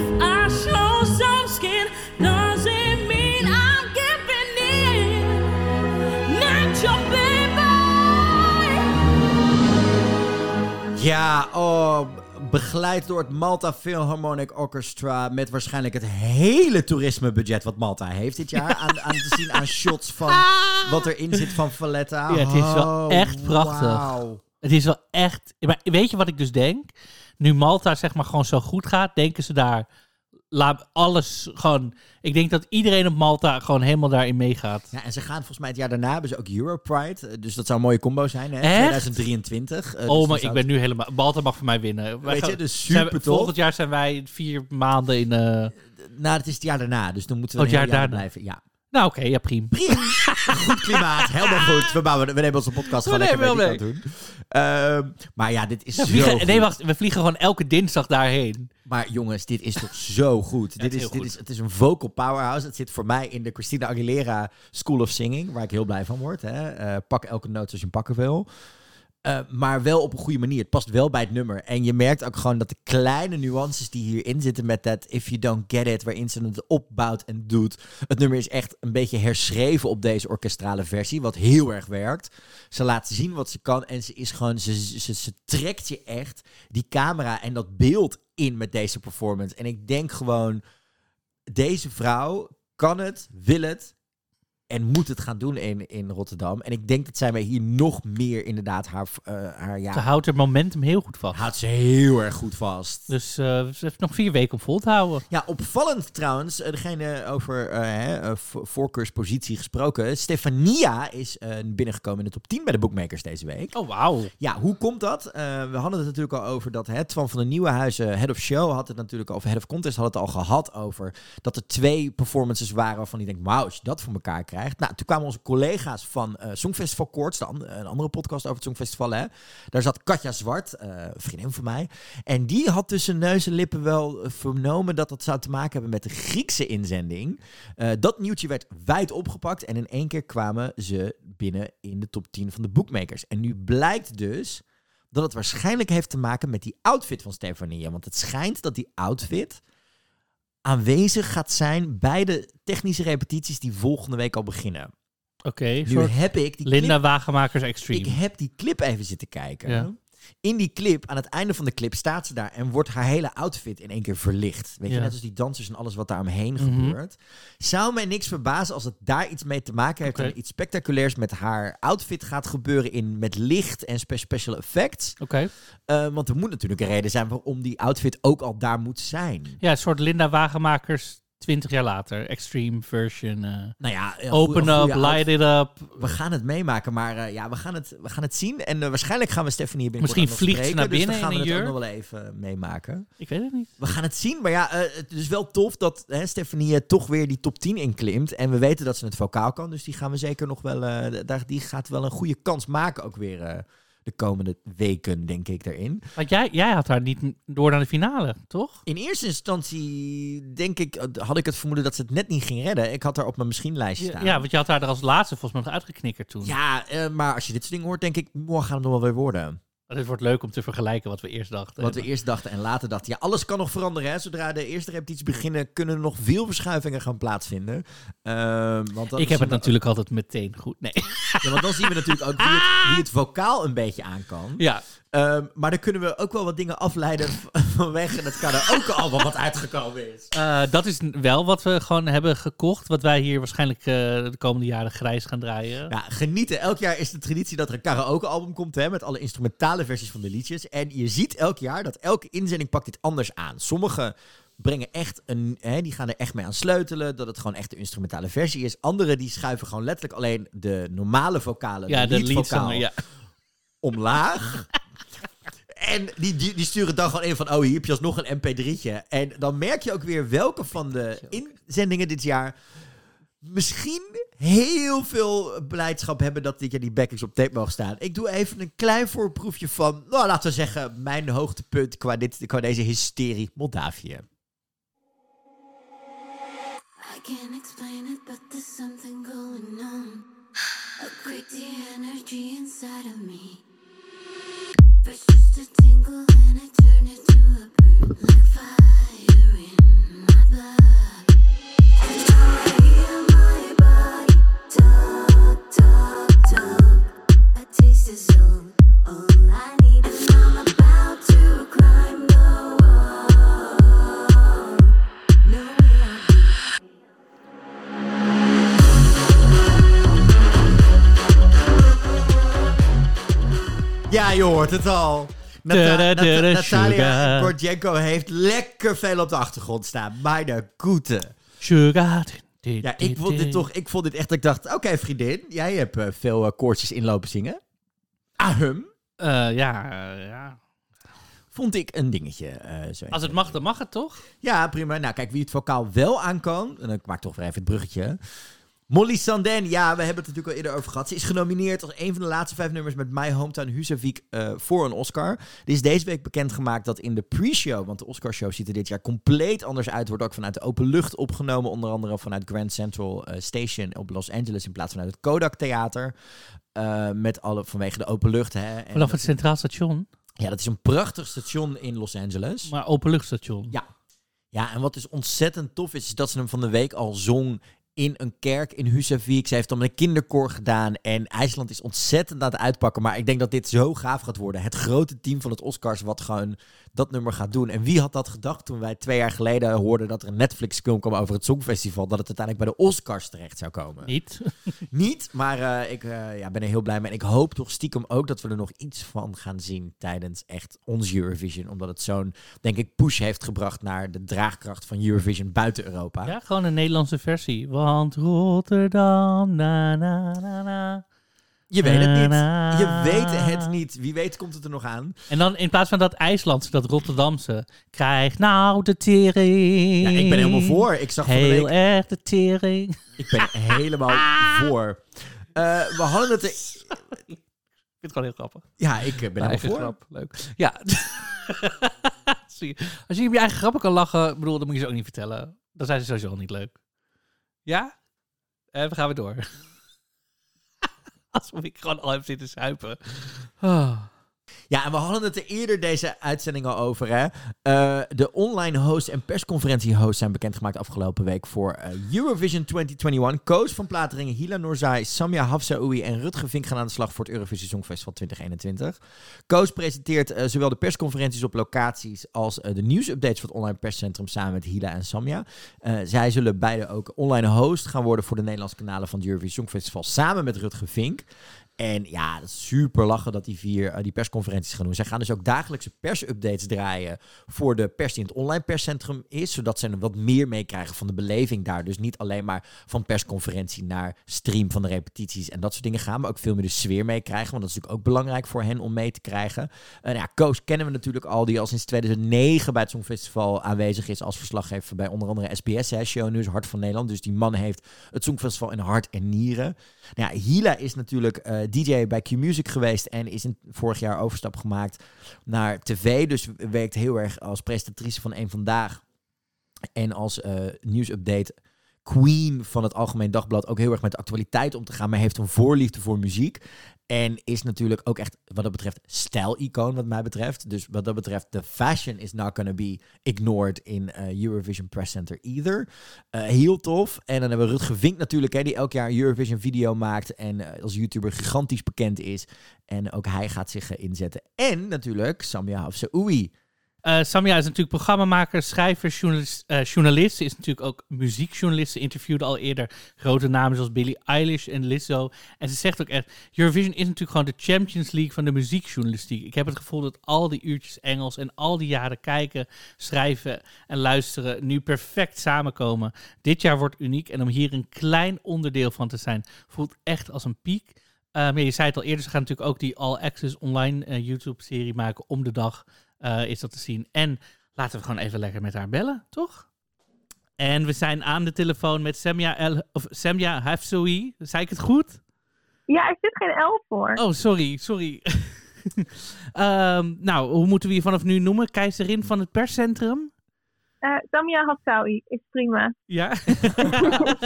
Ja, oh, begeleid door het Malta Philharmonic Orchestra met waarschijnlijk het hele toerismebudget wat Malta heeft dit jaar. Aan, aan te zien aan shots van wat erin zit van Valletta. Ja, het is wel Oh, echt prachtig. Het is wel echt. Maar weet je wat ik dus denk? Nu Malta zeg maar gewoon zo goed gaat, denken ze daar. Laat alles gewoon. Ik denk dat iedereen op Malta gewoon helemaal daarin meegaat. Ja, en ze gaan volgens mij het jaar daarna hebben ze ook Europride. eh, Dus dat zou een mooie combo zijn, hè? Echt? 2023. eh, dus oh, maar ik ben nu helemaal. Malta mag voor mij winnen. Weet je, dus zijn we- supertof. Volgend jaar zijn wij vier maanden in. eh, Nou, het is het jaar daarna, dus dan moeten we Oh, het jaar jaar daarna. blijven. Ja. Nou, oké, ja, prima. Goed klimaat, helemaal goed. We, bouwen, we nemen onze podcast gewoon lekker mee kant doen. Ehm, maar ja, dit is Ja, zo goed. nee, wacht. We vliegen gewoon elke dinsdag daarheen. Maar jongens, dit is toch zo goed. dit is dit goed. is, het is een vocal powerhouse. Het zit voor mij in de Christina Aguilera School of Singing, waar ik heel blij van word. Hè. Eh, pak elke noot als je hem pakken wil. Eh, maar wel op een goede manier. Het past wel bij het nummer. En je merkt ook gewoon dat de kleine nuances die hierin zitten met dat If You Don't Get It, waarin ze het opbouwt en doet. Het nummer is echt een beetje herschreven op deze orkestrale versie, wat heel erg werkt. Ze laat zien wat ze kan en ze is gewoon, ze, ze, ze trekt je echt die camera en dat beeld in met deze performance. En ik denk gewoon, deze vrouw kan het, wil het en moet het gaan doen in, in Rotterdam. En ik denk dat zij mij hier nog meer inderdaad haar, uh, haar ja, Ze houdt het momentum heel goed vast. houdt ze heel erg goed vast. Dus eh, ze heeft nog vier weken om vol te houden. Ja, opvallend trouwens, eh, degene over eh, hè, eh, vo- voorkeurspositie gesproken. Stefania is eh, binnengekomen in de top 10 bij de bookmakers deze week. Oh, wauw. Ja, hoe komt dat? Eh, we hadden het natuurlijk al over dat het Twan van de Nieuwe Huizen, Head of Show, had het natuurlijk, of Head of Contest had het al gehad over dat er twee performances waren waarvan ik denk, wauw, als je dat voor elkaar krijgt. Nou, toen kwamen onze collega's van eh Songfestival Koorts, een andere podcast over het Songfestival, hè. Daar zat Katja Zwart, een vriendin van mij. En die had tussen neus en lippen wel eh, vernomen dat dat zou te maken hebben met de Griekse inzending. Dat nieuwtje werd wijd opgepakt en in één keer kwamen ze binnen in de top 10 van de bookmakers. En nu blijkt dus dat het waarschijnlijk heeft te maken met die outfit van Stefania. Want het schijnt dat die outfit aanwezig gaat zijn bij de technische repetities die volgende week al beginnen. Oké, Nu soort heb ik die Linda clip, Wagenmakers Extreme. ik heb die clip even zitten kijken. Ja. In die clip, aan het einde van de clip, staat ze daar en wordt haar hele outfit in één keer verlicht. Weet je, Ja. net als die dansers en alles wat daar omheen Mhm. gebeurt. Zou mij niks verbazen als het daar iets mee te maken heeft. Oké. En iets spectaculairs met haar outfit gaat gebeuren in, met licht en spe- special effects. Oké. Eh, want er moet natuurlijk een reden zijn waarom die outfit ook al daar moet zijn. Ja, een soort Linda Wagenmakers 20 jaar later. Extreme version. eh, Nou ja, een open goeie- up, goeie light it up. We gaan het meemaken, maar eh, ja, we gaan het, we gaan het zien. En eh, waarschijnlijk gaan we Stefanie binnenkort Misschien vliegt ze naar binnen dus dan gaan in we het ook nog wel even meemaken. Ik weet het niet. We gaan het zien, maar ja, eh, het is wel tof dat hè, Stefanie eh, toch weer die top 10 inklimt. En we weten dat ze het vocaal kan, dus die gaan we zeker nog wel, eh, daar, die gaat wel een goede kans maken ook weer eh, de komende weken, denk ik, daarin. Want jij, jij had haar niet door naar de finale, toch? In eerste instantie, denk ik, had ik het vermoeden dat ze het net niet ging redden. Ik had haar op mijn misschien-lijstje staan. ja, want je had haar er als laatste volgens mij nog uitgeknikkerd toen. Ja, eh, maar als je dit soort dingen hoort, denk ik, morgen gaat het nog wel weer worden. Maar Het wordt leuk om te vergelijken wat we eerst dachten. Wat we eerst dachten en later dachten. Ja, alles kan nog veranderen. Hè? Zodra de eerste repetities beginnen, kunnen er nog veel verschuivingen gaan plaatsvinden. Ehm, want dan ik heb het natuurlijk altijd meteen goed. Nee. Ja, want dan zien we natuurlijk ook wie het, wie het vocaal een beetje aan kan. Ja. Ehm, maar dan kunnen we ook wel wat dingen afleiden v- vanwege het karaoke-album wat uitgekomen is. Eh, dat is wel wat we gewoon hebben gekocht. Wat wij hier waarschijnlijk eh, de komende jaren grijs gaan draaien. Ja, genieten. Elk jaar is de traditie dat er een karaoke-album komt hè, met alle instrumentale versies van de liedjes. En je ziet elk jaar dat elke inzending pakt dit anders aan. Sommige brengen echt een, hè, die gaan er echt mee aan sleutelen, dat het gewoon echt de instrumentale versie is. Andere die schuiven gewoon letterlijk alleen de normale vocalen, Ja, de ja. omlaag. En die, die, die sturen dan gewoon in van, oh, hier heb je alsnog een mp3'tje. En dan merk je ook weer welke van de inzendingen dit jaar misschien heel veel blijdschap hebben dat dit jaar die backings op tape mogen staan. Ik doe even een klein voorproefje van, nou, laten we zeggen, mijn hoogtepunt qua, dit, qua deze hysterie, Moldavië. I can't explain it, but there's something going on. A crazy energy inside of me. All, all I need, and Ja, je hoort het al. Nata- Nata- Natalia sugar. Gordienko heeft lekker veel op de achtergrond staan. Meine goede. Sugar. Ja, ik vond dit toch, ik vond dit echt, ik dacht, oké vriendin, jij hebt eh, veel eh, koortjes inlopen zingen. Ahem. Eh, ja, ja. Vond ik een dingetje. eh, zo Als het mag, dan mag het toch? Ja, prima. Nou, kijk, wie het vocaal wel aan kan, en ik maak toch weer even het bruggetje. Molly Sandén, ja, we hebben het natuurlijk al eerder over gehad. Ze is genomineerd als een van de laatste vijf nummers met My Hometown Husavik eh voor een Oscar. Er is deze week bekendgemaakt dat in de pre-show, want de Oscarshow ziet er dit jaar compleet anders uit, wordt ook vanuit de open lucht opgenomen, onder andere vanuit Grand Central eh, Station op Los Angeles in plaats van uit het Kodak Theater. Eh, met alle, vanwege de open lucht. Hè, en Vanaf het Centraal Station. Ja, dat is een prachtig station in Los Angeles. Maar openluchtstation. Ja. Ja, en wat dus ontzettend tof is, is dat ze hem van de week al zong in een kerk in Husavik. Ze heeft dan een kinderkoor gedaan. En IJsland is ontzettend aan het uitpakken. Maar ik denk dat dit zo gaaf gaat worden. Het grote team van het Oscars wat gewoon dat nummer gaat doen. En wie had dat gedacht toen wij twee jaar geleden hoorden dat er een Netflix-film kwam over het Songfestival. Dat het uiteindelijk bij de Oscars terecht zou komen. Niet. Niet, maar eh, ik eh, ja, ben er heel blij mee. En ik hoop toch stiekem ook dat we er nog iets van gaan zien tijdens echt ons Eurovision. Omdat het zo'n, denk ik, push heeft gebracht naar de draagkracht van Eurovision buiten Europa. Ja, gewoon een Nederlandse versie. Want Rotterdam, na na na na. Je weet het niet. Je weet het niet. Wie weet komt het er nog aan. En dan in plaats van dat IJslandse, dat Rotterdamse, krijg nou de tering. Ja, ik ben helemaal voor. Ik zag van de Heel week- erg de tering. Ik ben helemaal voor. Eh, we hadden het. Ik vind het gewoon heel grappig. Ja, ik eh, ben helemaal voor. grap. Leuk. Ja. Als je op je eigen grappen kan lachen, bedoel, dan moet je ze ook niet vertellen. Dan zijn ze sowieso al niet leuk. Ja? En we gaan weer door. Alsof ik gewoon al heb zitten zuipen. Ah. Ja, en we hadden het er eerder deze uitzending al over. Hè? Eh, de online host en persconferentiehost zijn bekendgemaakt afgelopen week voor eh, Eurovision 2021. Koos van Plateringen, Hila Noorzai, Samia Hafsaoui en Rutger Vink gaan aan de slag voor het Eurovisie Songfestival 2021. Koos presenteert eh, zowel de persconferenties op locaties als de nieuwsupdates voor het online perscentrum samen met Hila en Samia. Zij zullen beide ook online host gaan worden voor de Nederlandse kanalen van het Eurovision Songfestival samen met Rutger Vink. En ja, is super lachen dat die vier eh, die persconferenties gaan doen. Zij gaan dus ook dagelijkse persupdates draaien voor de pers die in het online perscentrum is. Zodat ze er wat meer meekrijgen van de beleving daar. Dus niet alleen maar van persconferentie naar stream van de repetities en dat soort dingen gaan. Maar ook veel meer de sfeer meekrijgen. Want dat is natuurlijk ook belangrijk voor hen om mee te krijgen. En ja, Koos kennen we natuurlijk al. Die al sinds 2009 bij het Songfestival aanwezig is als verslaggever bij onder andere SBS. Hè, Show News, Hart van Nederland. Dus die man heeft het Songfestival in hart en nieren. Nou ja, Hila is natuurlijk eh, DJ bij Q-Music geweest en is vorig jaar overstap gemaakt naar tv. Dus werkt heel erg als presentatrice van Eén Vandaag en als eh, nieuwsupdate queen van het Algemeen Dagblad. Ook heel erg met de actualiteit om te gaan, maar heeft een voorliefde voor muziek. En is natuurlijk ook echt, wat dat betreft, stijl-icoon wat mij betreft. Dus wat dat betreft, de fashion is not gonna be ignored in eh, Eurovision Press Center either. Eh, heel tof. En dan hebben we Rutger Vink natuurlijk, hè, die elk jaar een Eurovision video maakt. En eh, als YouTuber gigantisch bekend is. En ook hij gaat zich inzetten. En natuurlijk Samia Hafsaoui. Eh, Samia is natuurlijk programmamaker, schrijver, journalist, eh, journalist. Ze is natuurlijk ook muziekjournalist. Ze interviewde al eerder grote namen zoals Billie Eilish en Lizzo. En ze zegt ook echt, Eurovision is natuurlijk gewoon de Champions League van de muziekjournalistiek. Ik heb het gevoel dat al die uurtjes Engels en al die jaren kijken, schrijven en luisteren nu perfect samenkomen. Dit jaar wordt uniek en om hier een klein onderdeel van te zijn, voelt echt als een piek. Eh, je zei het al eerder, ze gaan natuurlijk ook die All Access online YouTube-serie maken om de dag. Eh, is dat te zien. En laten we gewoon even lekker met haar bellen, toch? En we zijn aan de telefoon met Samia, El, of Samia Hafsoui. Zei ik het goed? Ja, er zit geen L voor. Oh, sorry, sorry. Ehm, nou, hoe moeten we je vanaf nu noemen? Keizerin van het perscentrum? Eh, Samia Hatsawi is prima. Ja.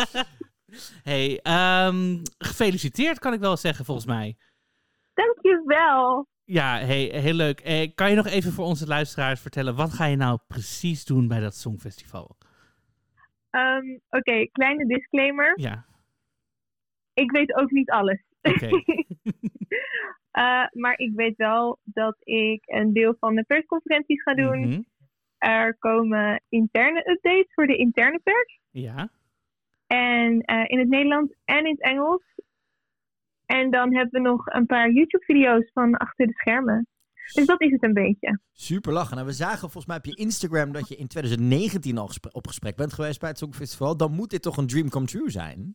hey, ehm, gefeliciteerd kan ik wel zeggen, volgens mij. Dankjewel. Ja, hey, heel leuk. Eh, kan je nog even voor onze luisteraars vertellen, wat ga je nou precies doen bij dat Songfestival? Ehm, Oké, kleine disclaimer. Ja, Ik weet ook niet alles. oké. Eh, maar ik weet wel dat ik een deel van de persconferenties ga doen. Mhm. Er komen interne updates voor de interne pers. Ja. En eh, in het Nederlands en in het Engels. En dan hebben we nog een paar YouTube-video's van achter de schermen. Dus dat is het een beetje. Super lachen. Nou, we zagen volgens mij op je Instagram dat je in 2019 al op gesprek bent geweest bij het Songfestival. Dan moet dit toch een dream come true zijn?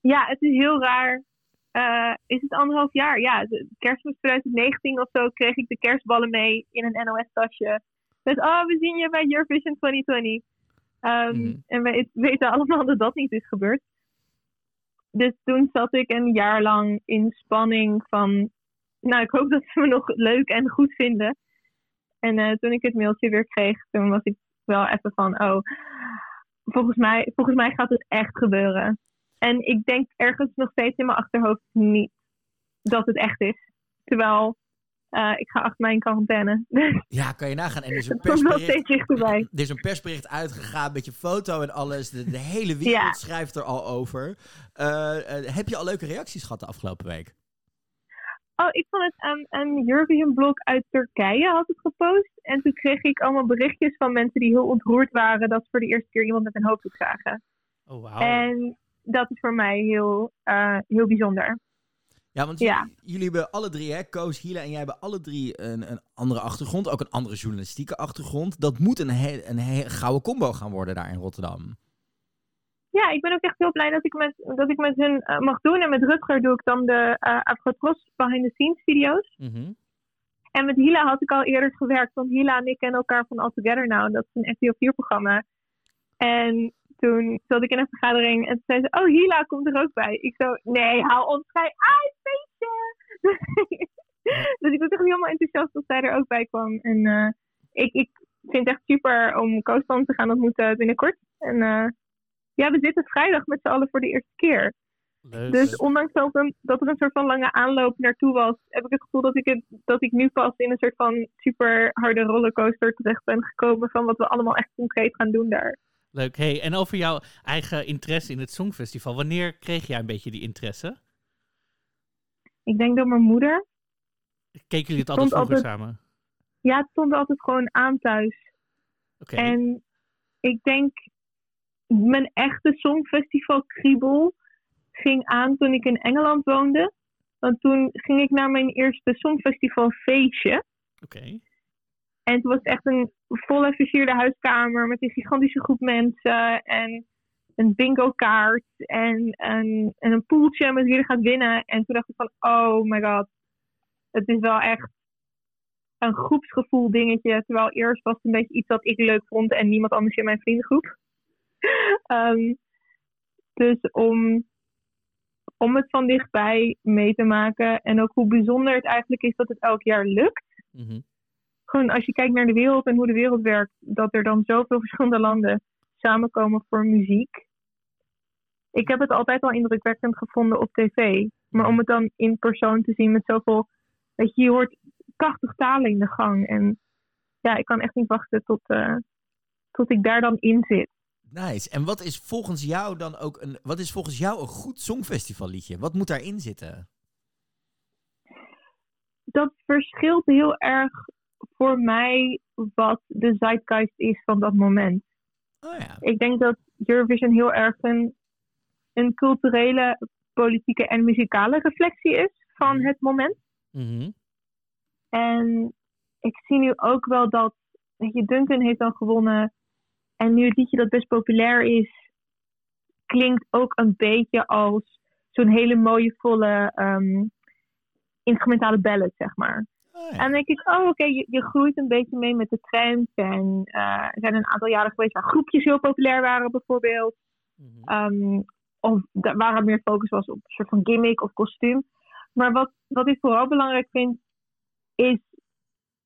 Ja, het is heel raar. Eh, is het anderhalf jaar? Ja, kerstmis 2019 of zo kreeg ik de kerstballen mee in een NOS-tasje. Met, oh, we zien je bij Eurovision 2020. Ehm, Mhm. En we weten allemaal dat dat niet is gebeurd. Dus toen zat ik een jaar lang in spanning van, nou ik hoop dat ze me nog leuk en goed vinden. En eh, toen ik het mailtje weer kreeg, toen was ik wel even van, oh, volgens mij, volgens mij gaat het echt gebeuren. En ik denk ergens nog steeds in mijn achterhoofd niet dat het echt is. Terwijl eh, ik ga achter mij in quarantaine. Ja, kan je nagaan. En er is een persbericht, er is een persbericht uitgegaan met je foto en alles. De, de hele wereld Ja. schrijft er al over. Eh, eh, heb je al leuke reacties gehad de afgelopen week? Oh, ik vond het een, een Eurovision blog uit Turkije had het gepost. En toen kreeg ik allemaal berichtjes van mensen die heel ontroerd waren dat ze voor de eerste keer iemand met een hoofddoek zagen. Oh, wauw. En dat is voor mij heel, eh, heel bijzonder. Ja, want Ja. jullie, hebben alle drie, hè, Koos, Hila en jij hebben alle drie een, een andere achtergrond. Ook een andere journalistieke achtergrond. Dat moet een, he- een he- gouden combo gaan worden daar in Rotterdam. Ja, ik ben ook echt heel blij dat ik met, dat ik met hun eh, mag doen. En met Rutger doe ik dan de eh Afrotros behind the scenes video's. Mhm. En met Hila had ik al eerder gewerkt, want Hila en ik kennen elkaar van All Together Now. Dat is een RTL 4-programma. En toen zat ik in een vergadering en toen zei ze, oh Hila komt er ook bij. Ik zo, nee, haal ons vrij uit, feestje! dus ik was echt helemaal enthousiast dat zij er ook bij kwam. En eh, ik, ik vind het echt super om Koostan te gaan ontmoeten binnenkort. En eh, ja, we zitten vrijdag met z'n allen voor de eerste keer. Leuk. Dus ondanks dat, een, dat er een soort van lange aanloop naartoe was, heb ik het gevoel dat ik, het, dat ik nu pas in een soort van super harde rollercoaster terecht ben gekomen van wat we allemaal echt concreet gaan doen daar. Leuk. Hey, en over jouw eigen interesse in het Songfestival. Wanneer kreeg jij een beetje die interesse? Ik denk door mijn moeder. Keken jullie het altijd vroeger altijd- samen? Ja, het stond altijd gewoon aan thuis. Oké. En ik denk, mijn echte songfestival kriebel ging aan toen ik in Engeland woonde. Want toen ging ik naar mijn eerste songfestival feestje. Oké. En toen was het echt een volle versierde huiskamer met een gigantische groep mensen. En een bingo kaart en een, en een poeltje met wie er gaat winnen. En toen dacht ik van, oh my god. Het is wel echt een groepsgevoel dingetje. Terwijl eerst was het een beetje iets wat ik leuk vond en niemand anders in mijn vriendengroep. Ehm, dus om, om het van dichtbij mee te maken en ook hoe bijzonder het eigenlijk is dat het elk jaar lukt Mhm. Gewoon als je kijkt naar de wereld en hoe de wereld werkt, dat er dan zoveel verschillende landen samenkomen voor muziek. Ik heb het altijd al indrukwekkend gevonden op tv. Maar om het dan in persoon te zien met zoveel. Weet je, je hoort 80 talen in de gang. En ja, ik kan echt niet wachten tot, eh, tot ik daar dan in zit. Nice. En wat is volgens jou dan ook een, wat is volgens jou een goed songfestivalliedje? Wat moet daarin zitten? dat verschilt heel erg voor mij wat de zeitgeist is van dat moment. Oh ja. Ik denk dat Eurovision heel erg een, een culturele, politieke en muzikale reflectie is van het moment. Mhm. En ik zie nu ook wel dat, weet je, Duncan heeft dan gewonnen. En nu het liedje dat best populair is, klinkt ook een beetje als zo'n hele mooie, volle ehm, instrumentale ballad, zeg maar. En dan denk ik, oh oké, je, je groeit een beetje mee met de trends. En eh, er zijn een aantal jaren geweest waar groepjes heel populair waren, bijvoorbeeld. Ehm, of waar er meer focus was op een soort van gimmick of kostuum. Maar wat, wat ik vooral belangrijk vind, is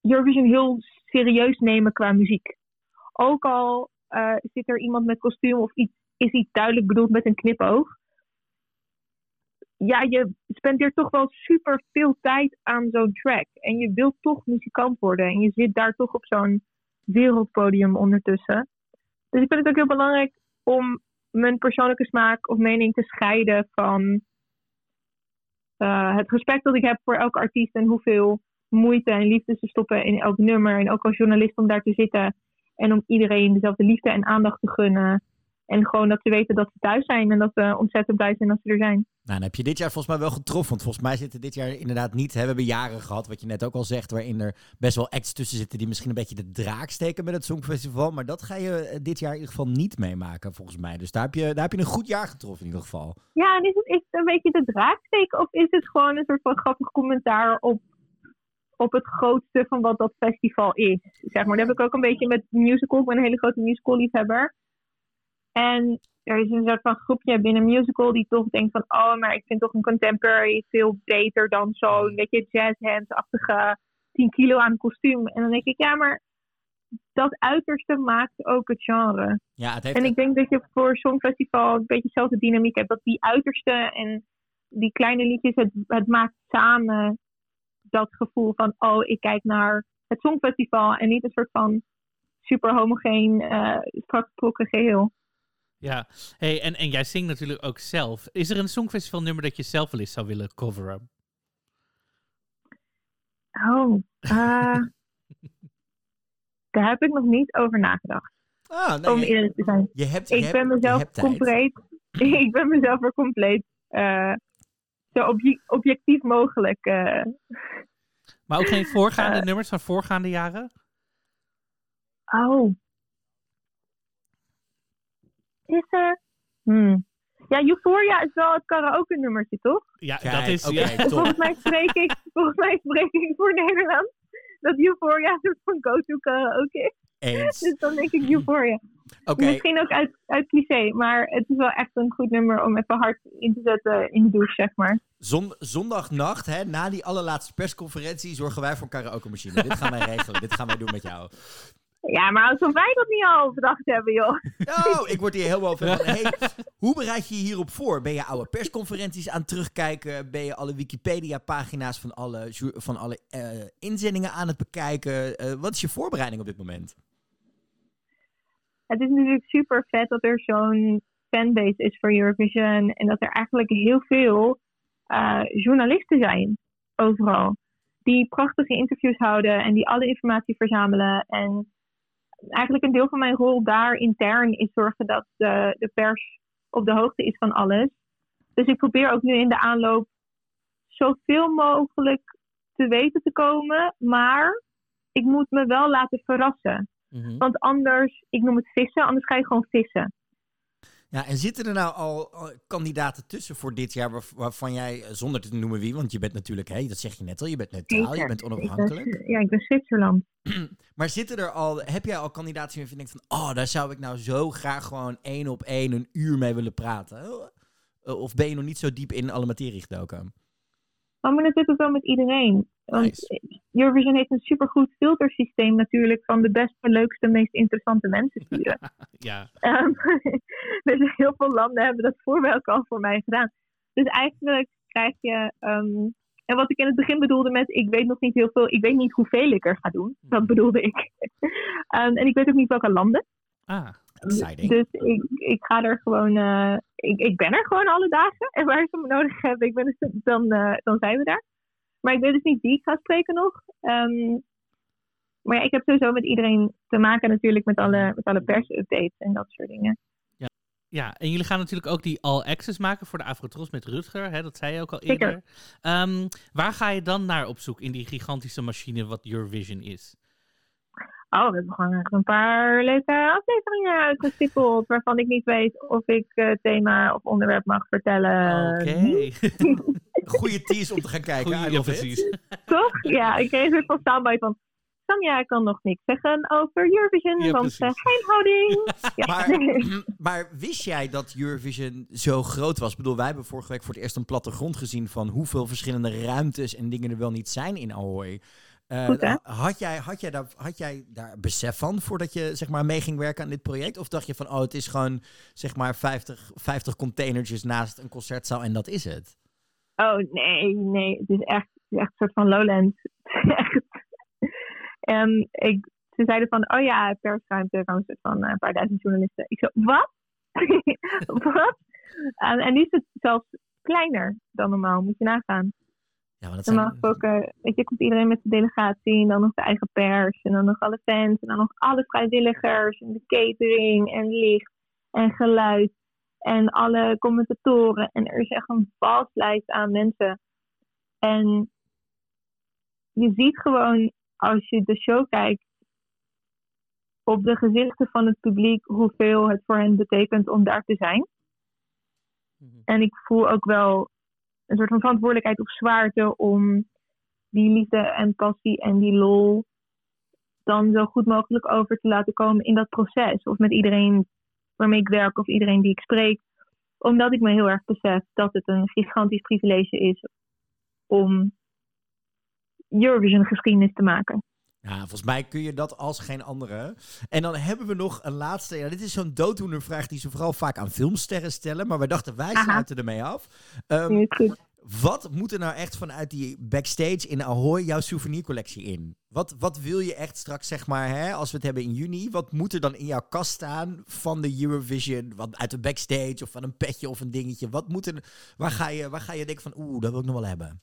Eurovision heel serieus nemen qua muziek. Ook al eh, zit er iemand met kostuum of iets, is iets duidelijk bedoeld met een knipoog. Ja, je spendeert toch wel super veel tijd aan zo'n track. En je wilt toch muzikant worden. En je zit daar toch op zo'n wereldpodium ondertussen. Dus ik vind het ook heel belangrijk om mijn persoonlijke smaak of mening te scheiden van eh, het respect dat ik heb voor elke artiest en hoeveel moeite en liefde ze stoppen in elk nummer. En ook als journalist om daar te zitten en om iedereen dezelfde liefde en aandacht te gunnen. En gewoon dat ze weten dat ze thuis zijn en dat we ontzettend blij zijn dat ze er zijn. Nou, dan heb je dit jaar volgens mij wel getroffen. Want volgens mij zitten dit jaar inderdaad niet. Hè, we hebben jaren gehad, wat je net ook al zegt, waarin er best wel acts tussen zitten die misschien een beetje de draak steken met het Songfestival. Maar dat ga je eh, dit jaar in ieder geval niet meemaken, volgens mij. Dus daar heb je, daar heb je een goed jaar getroffen in ieder geval. Ja, en is het, is het een beetje de draaksteek of is het gewoon een soort van grappig commentaar op, op het grootste van wat dat festival is? Zeg maar, dat heb ik ook een beetje met musical. Ik ben een hele grote musical liefhebber. En er is een soort van groepje binnen musical die toch denkt van, oh, maar ik vind toch een contemporary veel beter dan zo'n, weet je, jazzhands-achtige 10 kilo aan kostuum. En dan denk ik, ja, maar dat uiterste maakt ook het genre. Ja, het heeft En ik denk dat je voor Songfestival een beetje dezelfde dynamiek hebt. Dat die uiterste en die kleine liedjes, het, het maakt samen dat gevoel van, oh, ik kijk naar het Songfestival en niet een soort van super homogeen, eh strak geheel. Ja, hey, en, en jij zingt natuurlijk ook zelf. Is er een Songfestival nummer dat je zelf wel eens zou willen coveren? Oh, eh, daar heb ik nog niet over nagedacht. Ah, nee, om je- eerlijk te zijn. je hebt- je ik hebt- ben je mezelf compleet. ik ben mezelf er compleet eh, zo obje- objectief mogelijk. eh, Maar ook geen voorgaande nummers van voorgaande jaren? Oh. Is er? Hmm. Ja, Euphoria is wel het karaoke nummertje, toch? Ja, Kijk, dat is... ja. Volgens mij spreek ik, volgens mij spreek ik voor Nederland. Dat Euphoria een soort van go-to karaoke is. Eens. Dus dan denk ik Euphoria. Oké. Misschien ook uit, uit cliché, maar het is wel echt een goed nummer om even hard in te zetten in de douche, zeg maar. Zon, zondagnacht, hè, na die allerlaatste persconferentie, zorgen wij voor een karaoke-machine. Dit gaan wij regelen. Dit gaan wij doen met jou. Ja, maar alsof wij dat niet al bedacht hebben, joh. Oh, ik word hier helemaal over. van, Hey, hoe bereid je je hierop voor? Ben je oude persconferenties aan het terugkijken? Ben je alle Wikipedia-pagina's van alle, van alle eh, inzendingen aan het bekijken? Eh, wat is je voorbereiding op dit moment? Het is natuurlijk super vet dat er zo'n fanbase is voor Eurovision. En dat er eigenlijk heel veel eh, journalisten zijn, overal. Die prachtige interviews houden en die alle informatie verzamelen. En eigenlijk een deel van mijn rol daar intern is zorgen dat de, de pers op de hoogte is van alles. Dus ik probeer ook nu in de aanloop zoveel mogelijk te weten te komen. Maar ik moet me wel laten verrassen. Want anders, ik noem het vissen, anders ga je gewoon vissen. Ja, en zitten er nou al, kandidaten tussen voor dit jaar waar- waarvan jij, eh, zonder te noemen wie, want je bent natuurlijk, hé, dat zeg je net al, je bent neutraal, je bent Ik ben- onafhankelijk. ja, ik ben Zwitserland. Maar zitten er al, heb jij al kandidaten waarvan je denkt van, oh, daar zou ik nou zo graag gewoon één op één een uur mee willen praten? Eh, Of ben je nog niet zo diep in alle materie gedoken? Maar dat heb ik wel met iedereen. Want Eurovision heeft een supergoed filtersysteem natuurlijk van de beste, leukste, meest interessante mensen sturen. Ja. Ehm, dus heel veel landen hebben dat voorwerk al voor mij gedaan. Dus eigenlijk krijg je. ehm, en wat ik in het begin bedoelde met ik weet nog niet heel veel, ik weet niet hoeveel ik er ga doen. Dat bedoelde ik. Ehm, en ik weet ook niet welke landen. Ah, exciting. Dus ik, ik ga er gewoon, eh, ik, ik ben er gewoon alle dagen. En waar ze me nodig hebben, ik ben er, dan, eh, dan zijn we daar. Maar ik weet dus niet wie ik ga spreken nog. Ehm, maar ja, ik heb sowieso met iedereen te maken natuurlijk met alle, met alle persupdates en dat soort dingen. Ja. ja, en jullie gaan natuurlijk ook die All Access maken voor de Afrotros met Rutger. Hè? Dat zei je ook al eerder. Ehm, waar ga je dan naar op zoek in die gigantische machine wat Eurovision is? Oh, we hebben gewoon echt een paar leuke afleveringen uitgestippeld. Waarvan ik niet weet of ik eh, thema of onderwerp mag vertellen. Oké. Goeie tease om te gaan kijken. Goeie, ja, precies. Toch? Ja, ik kreeg een soort van soundbite van... Samja kan nog niks zeggen over Eurovision, Ja, want uh, geheimhouding. Ja. Maar, maar wist jij dat Eurovision zo groot was? Ik bedoel, wij hebben vorige week voor het eerst een plattegrond gezien van hoeveel verschillende ruimtes en dingen er wel niet zijn in Ahoy. Eh, Goed, hè? had, jij, had, jij daar, had jij daar besef van voordat je zeg maar, mee ging werken aan dit project? Of dacht je van, oh, het is gewoon zeg maar 50, 50 containertjes naast een concertzaal en dat is het? Oh, nee, nee. Het is echt, het is echt een soort van Lowland. Echt... En ik, ze zeiden van, oh ja, persruimte, een soort van eh, een paar duizend journalisten. Ik zo, wat? wat? En, en nu is het zelfs kleiner dan normaal, moet je nagaan. Ja, maar dat Normaal zijn, gesproken, weet je, komt iedereen met de delegatie en dan nog de eigen pers en dan nog alle fans en dan nog alle vrijwilligers en de catering en licht en geluid en alle commentatoren. En er is echt een vastlijst aan mensen. En je ziet gewoon als je de show kijkt op de gezichten van het publiek hoeveel het voor hen betekent om daar te zijn. En ik voel ook wel een soort van verantwoordelijkheid of zwaarte om die liefde en passie en die lol dan zo goed mogelijk over te laten komen in dat proces. Of met iedereen waarmee ik werk of iedereen die ik spreek. Omdat ik me heel erg besef dat het een gigantisch privilege is om Eurovision geschiedenis te maken. Ja, volgens mij kun je dat als geen andere. En dan hebben we nog een laatste. Ja, dit is zo'n dooddoenervraag die ze vooral vaak aan filmsterren stellen. Maar wij dachten, wij sluiten ermee af. Um, goed. wat moet er nou echt vanuit die backstage in Ahoy jouw souvenircollectie in? Wat, wat wil je echt straks, zeg maar, hè, als we het hebben in juni? Wat moet er dan in jouw kast staan van de Eurovision? Wat uit de backstage of van een petje of een dingetje? Wat moet er, waar, ga je, waar ga je denken van, oeh, dat wil ik nog wel hebben?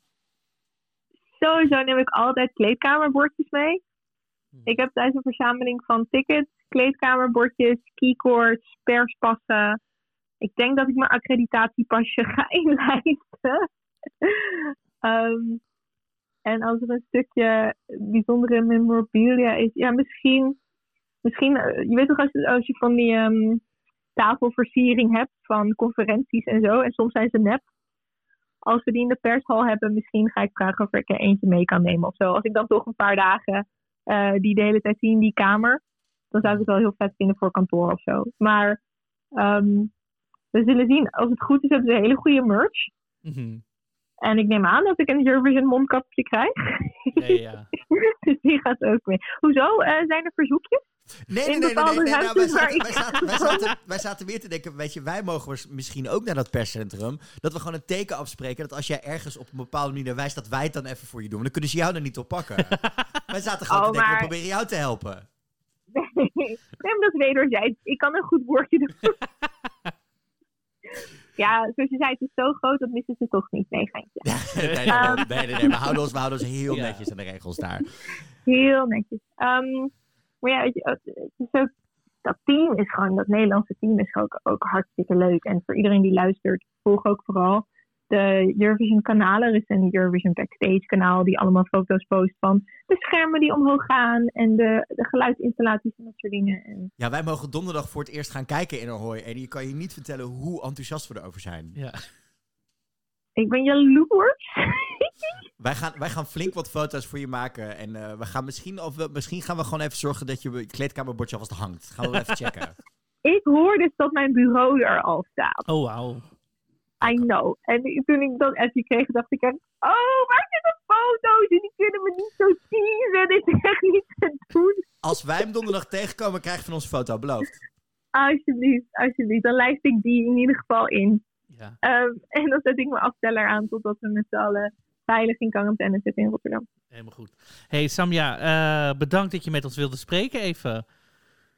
Sowieso neem ik altijd kleedkamerbordjes mee. Ik heb thuis een verzameling van tickets, kleedkamerbordjes, keycords, perspassen. Ik denk dat ik mijn accreditatiepasje ga inlijsten. Ehm, en als er een stukje bijzondere memorabilia is, ja, misschien, misschien eh, je weet toch als, je- als je van die ehm, tafelversiering hebt van conferenties en zo, en soms zijn ze nep. Als we die in de pershal hebben, misschien ga ik vragen of ik er eentje mee kan nemen of zo. Als ik dan toch een paar dagen eh, die de hele tijd zie in die kamer, dan zou ik het wel heel vet vinden voor kantoor of zo. Maar ehm, we zullen zien. Als het goed is, hebben ze hele goede merch. Mhm. En ik neem aan dat ik een Eurovision mondkapje krijg. Ja, ja. dus die gaat ook mee. Hoezo? Eh, zijn er verzoekjes? Nee, nee, nee, nee, nee, nou, wij, zaten, ik wij, zaten, kan wij, komen? zaten, wij zaten weer te denken, weet je, wij mogen misschien ook naar dat perscentrum, dat we gewoon een teken afspreken, dat als jij ergens op een bepaalde manier wijst, dat wij het dan even voor je doen. Want dan kunnen ze jou er niet op pakken. wij zaten gewoon Oh, te denken, maar- we proberen jou te helpen. nee, maar dat is wederzijds. Ik kan een goed woordje doen. ja, zoals je zei, het is zo groot, dat missen ze toch niet. Nee, geintje. nee, nee, nee, nee, nee, nee, we houden ons, we houden ons heel Ja. netjes aan de regels daar. Heel netjes. Ehm, maar ja, weet je, het het is ook, dat team is gewoon, dat Nederlandse team is ook, ook hartstikke leuk. En voor iedereen die luistert, volg ook vooral de Eurovision kanalen. Er is een Eurovision Backstage kanaal die allemaal foto's post van de schermen die omhoog gaan en de, de geluidsinstallaties en dat soort dingen. En Ja, wij mogen donderdag voor het eerst gaan kijken in Ahoy en je kan je niet vertellen hoe enthousiast we erover zijn. ja. ik ben jaloers. Wij gaan, wij gaan flink wat foto's voor je maken. En eh, we gaan misschien, of we, misschien gaan we gewoon even zorgen dat je kleedkamerbordje alvast hangt. Gaan we wel even checken. ik hoor dus dat mijn bureau er al staat. Oh, wauw. I know. En toen ik dat appje kreeg, dacht ik echt, oh, waar zitten foto's? En die kunnen we niet zo teasen. Dit is echt niet te doen. Als wij hem donderdag tegenkomen, krijg je van ons foto, beloofd. Alsjeblieft, alsjeblieft. Dan lijst ik die in ieder geval in. Ja. Ehm, en dan zet ik mijn afteller aan totdat we met z'n allen veilig in quarantaine zitten in Rotterdam. Helemaal goed. Hey Samja, eh, bedankt dat je met ons wilde spreken even.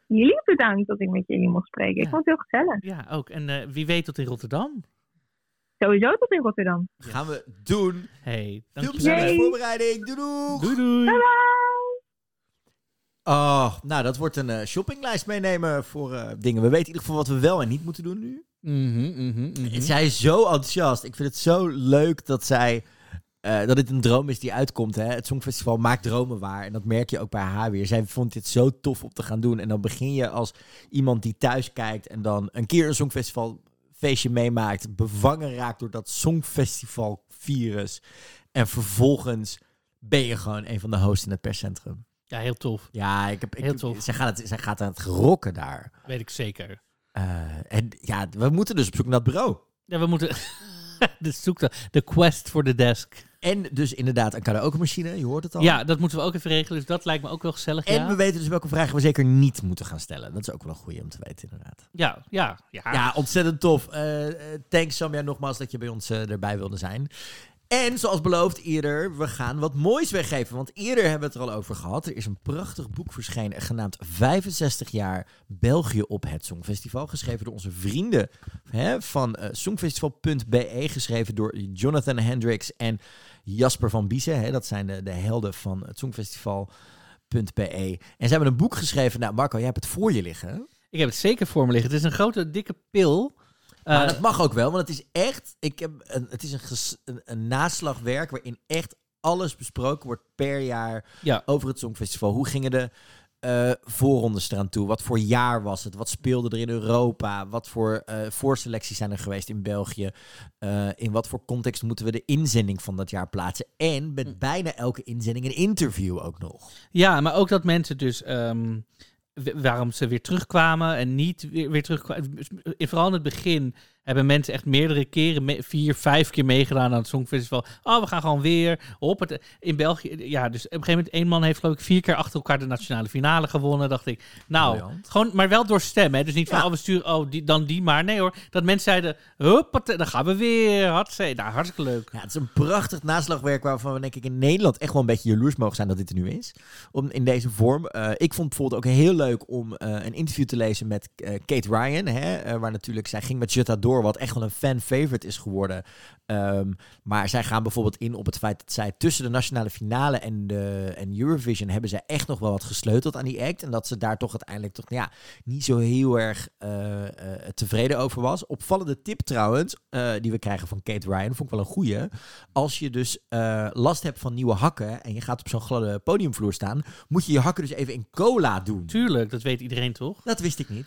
Jullie bedankt dat ik met jullie mocht spreken. Ik vond het heel gezellig. Ja, ook. En eh, wie weet tot in Rotterdam. Sowieso tot in Rotterdam. Gaan we doen. Hey, Veel dank plezier met de Yay. voorbereiding. Doei doei. Doei doei. Bye bye! Oh, nou, dat wordt een eh, shoppinglijst meenemen voor eh, dingen. We weten in ieder geval wat we wel en niet moeten doen nu. Mhm, mhm, mhm. Zij is zo enthousiast. Ik vind het zo leuk dat zij... eh, dat het een droom is die uitkomt. Hè? Het Songfestival maakt dromen waar. En dat merk je ook bij haar weer. Zij vond dit zo tof om te gaan doen. En dan begin je als iemand die thuis kijkt... en dan een keer een Songfestival feestje meemaakt... bevangen raakt door dat Songfestival virus. En vervolgens ben je gewoon een van de hosts in het perscentrum. Ja, heel tof. Ja, ik heb, ik, Heel tof. Zij, gaat het, zij gaat aan het rocken daar. Weet ik zeker. Eh, en ja, we moeten dus op zoek naar het bureau. Ja, we moeten... de zoekte, de quest voor de desk. En dus inderdaad een karaoke-machine, je hoort het al. Ja, dat moeten we ook even regelen. Dus dat lijkt me ook wel gezellig. En ja. we weten dus welke vragen we zeker niet moeten gaan stellen. Dat is ook wel een goeie om te weten, inderdaad. ja, ja, ja. Ja, ontzettend tof. Eh, eh, thanks Samia nogmaals dat je bij ons eh, erbij wilde zijn. En zoals beloofd eerder, we gaan wat moois weggeven. Want eerder hebben we het er al over gehad. Er is een prachtig boek verschenen genaamd 65 jaar België op het Songfestival. Geschreven door onze vrienden hè, van eh, songfestival.be. Geschreven door Jonathan Hendricks en Jasper van Biesen. Hè, dat zijn de, de helden van het Songfestival.be. En ze hebben een boek geschreven. Nou Marco, jij hebt het voor je liggen. Ik heb het zeker voor me liggen. Het is een grote, dikke pil. Maar Eh, dat mag ook wel, want het is echt. Ik heb een, het is een, ges- een, een naslagwerk waarin echt alles besproken wordt per jaar ja. over het Songfestival. Hoe gingen de eh, voorrondes eraan toe? Wat voor jaar was het? Wat speelde er in Europa? Wat voor eh, voorselecties zijn er geweest in België? In wat voor context moeten we de inzending van dat jaar plaatsen? En met bijna elke inzending een interview ook nog. Ja, maar ook dat mensen dus ehm, waarom ze weer terugkwamen en niet weer, weer terugkwamen. Vooral in het begin hebben mensen echt meerdere keren, me- vier, vijf keer meegedaan aan het Songfestival. Oh, we gaan gewoon weer. Op het, in België, ja, dus op een gegeven moment, één man heeft geloof ik vier keer achter elkaar de nationale finale gewonnen. Dacht ik, nou, gewoon, maar wel door stem, hè. Dus niet van, Ja. oh, we sturen, oh, die, dan die maar. Nee hoor, dat mensen zeiden, huppate, dan gaan we weer. Hartstikke, nou, hartstikke leuk. Ja, het is een prachtig naslagwerk waarvan we denk ik in Nederland echt wel een beetje jaloers mogen zijn dat dit er nu is. Om, in deze vorm. Eh, ik vond bijvoorbeeld ook heel leuk om eh, een interview te lezen met eh, Kate Ryan. Hè, waar natuurlijk, zij ging met Jutta door, wat echt wel een fan-favorite is geworden. Ehm, maar zij gaan bijvoorbeeld in op het feit dat zij tussen de nationale finale en, de, en Eurovision hebben zij echt nog wel wat gesleuteld aan die act. En dat ze daar toch uiteindelijk toch ja, niet zo heel erg eh, eh, tevreden over was. Opvallende tip trouwens, eh, die we krijgen van Kate Ryan, vond ik wel een goeie. Als je dus last hebt van nieuwe hakken en je gaat op zo'n gladde podiumvloer staan, moet je je hakken dus even in cola doen. Tuurlijk, dat weet iedereen toch? Dat wist ik niet.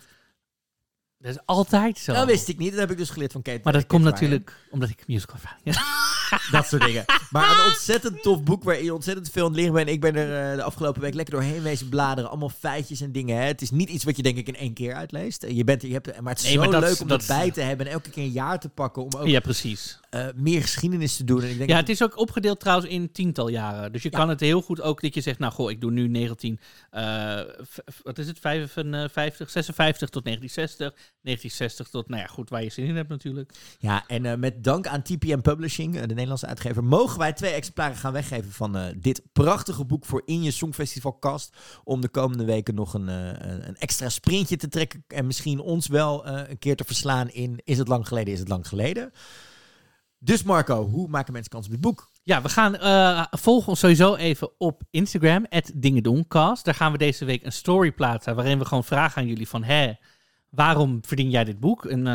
Dat is altijd zo. Dat wist ik niet. Dat heb ik dus geleerd van Kate Maar dat komt natuurlijk omdat ik musical ben. Dat soort dingen. Maar een ontzettend tof boek waar je ontzettend veel aan het leren bent. Ik ben er eh, de afgelopen week lekker doorheen wezen bladeren. Allemaal feitjes en dingen. Hè. Het is niet iets wat je denk ik in één keer uitleest. Je bent, je hebt, maar het is Nee, zo dat- leuk om dat- dat bij te hebben. En elke keer een jaar te pakken om ook Ja, precies. eh, meer geschiedenis te doen. En ik denk Ja, het is ook opgedeeld trouwens in tiental jaren. Dus je kan het heel goed ook dat je zegt, nou goh, ik doe nu 19, eh, v- v- wat is het, 55, 56 tot 1960, 1960 tot, nou ja, goed, waar je zin in hebt natuurlijk. Ja, en eh, met dank aan TPM Publishing, eh, de Nederlandse uitgever, mogen wij twee exemplaren gaan weggeven van eh, dit prachtige boek voor in je Songfestivalkast. Om de komende weken nog een, eh, een een extra sprintje te trekken en misschien ons wel eh, een keer te verslaan in Is het lang geleden, is het lang geleden. Dus Marco, hoe maken mensen kans op dit boek? Ja, we gaan eh volg ons sowieso even op Instagram, @dingedoncast. Daar gaan we deze week een story plaatsen waarin we gewoon vragen aan jullie van, hè, waarom verdien jij dit boek? En eh,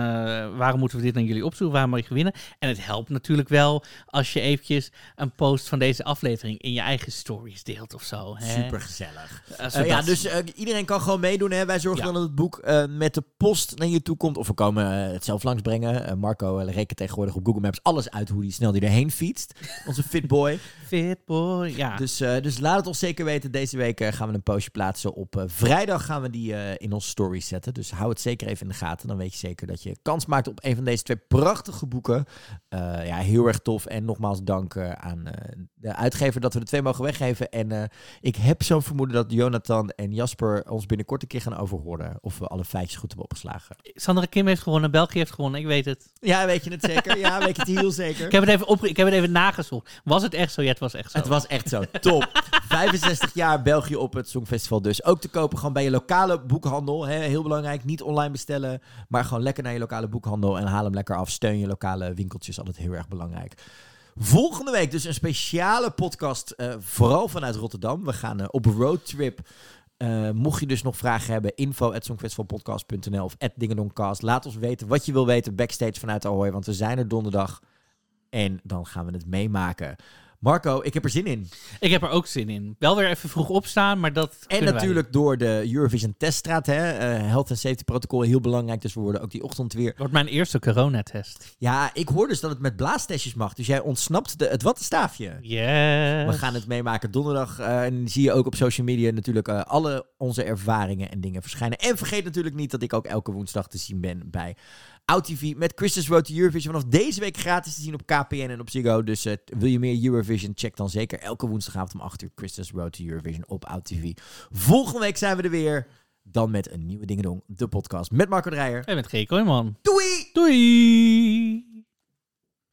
waarom moeten we dit aan jullie opzoeken? Waarom mag je winnen? En het helpt natuurlijk wel als je eventjes een post van deze aflevering in je eigen stories deelt of zo. Hè? Super gezellig. Eh, zodat- ja, dus eh, iedereen kan gewoon meedoen. Hè? Wij zorgen Ja. dan dat het boek met de post naar je toe komt. Of we komen het zelf langsbrengen. Marco rekent tegenwoordig op Google Maps alles uit hoe die snel die erheen fietst. Onze fitboy. Fit boy, ja. Dus, dus laat het ons zeker weten. Deze week gaan we een postje plaatsen. Op vrijdag gaan we die in onze stories zetten. Dus hou het zeker even in de gaten. Dan weet je zeker dat je kans maakt op een van deze twee prachtige boeken. Eh, ja, heel erg tof. En nogmaals dank eh, aan eh, de uitgever dat we de twee mogen weggeven. En ik heb zo'n vermoeden dat Jonathan en Jasper ons binnenkort een keer gaan overhoren. Of we alle feitjes goed hebben opgeslagen. Sandra Kim heeft gewonnen, België heeft gewonnen, ik weet het. Ja, weet je het zeker? Ja, weet je het heel zeker? Ik heb het even, op, ik heb het even nagezocht. Was het echt zo? Ja, het was echt zo. Het was echt zo. Top. 65 jaar België op het Songfestival dus. Ook te kopen gewoon bij je lokale boekhandel. Hè? Heel belangrijk. Niet online bestellen. Maar gewoon lekker naar je lokale boekhandel. En haal hem lekker af. Steun je lokale winkeltjes. Altijd heel erg belangrijk. Volgende week dus een speciale podcast. eh, vooral vanuit Rotterdam. We gaan eh, op roadtrip. Eh, mocht je dus nog vragen hebben, info of at dingedoncast. Laat ons weten wat je wil weten backstage vanuit Ahoy. Want we zijn er donderdag. En dan gaan we het meemaken. Marco, ik heb er zin in. Ik heb er ook zin in. Wel weer even vroeg opstaan, maar dat En wij. natuurlijk door de Eurovision teststraat. Hè? eh, health and safety protocol heel belangrijk. Dus we worden ook die ochtend weer. Wordt mijn eerste coronatest. Ja, ik hoor dus dat het met blaastestjes mag. Dus jij ontsnapt de, het wattenstaafje. Yes. We gaan het meemaken donderdag. eh, en zie je ook op social media natuurlijk eh, alle onze ervaringen en dingen verschijnen. En vergeet natuurlijk niet dat ik ook elke woensdag te zien ben bij OutTV met Christus Road to Eurovision. Vanaf deze week gratis te zien op KPN en op Ziggo. Dus eh, wil je meer Eurovision, check dan zeker elke woensdagavond om 8 uur Christus Road to Eurovision op OutTV. Volgende week zijn we er weer. Dan met een nieuwe Dingedong, de podcast met Marco Dreyer. En met G. Kooijman. Doei! Doei!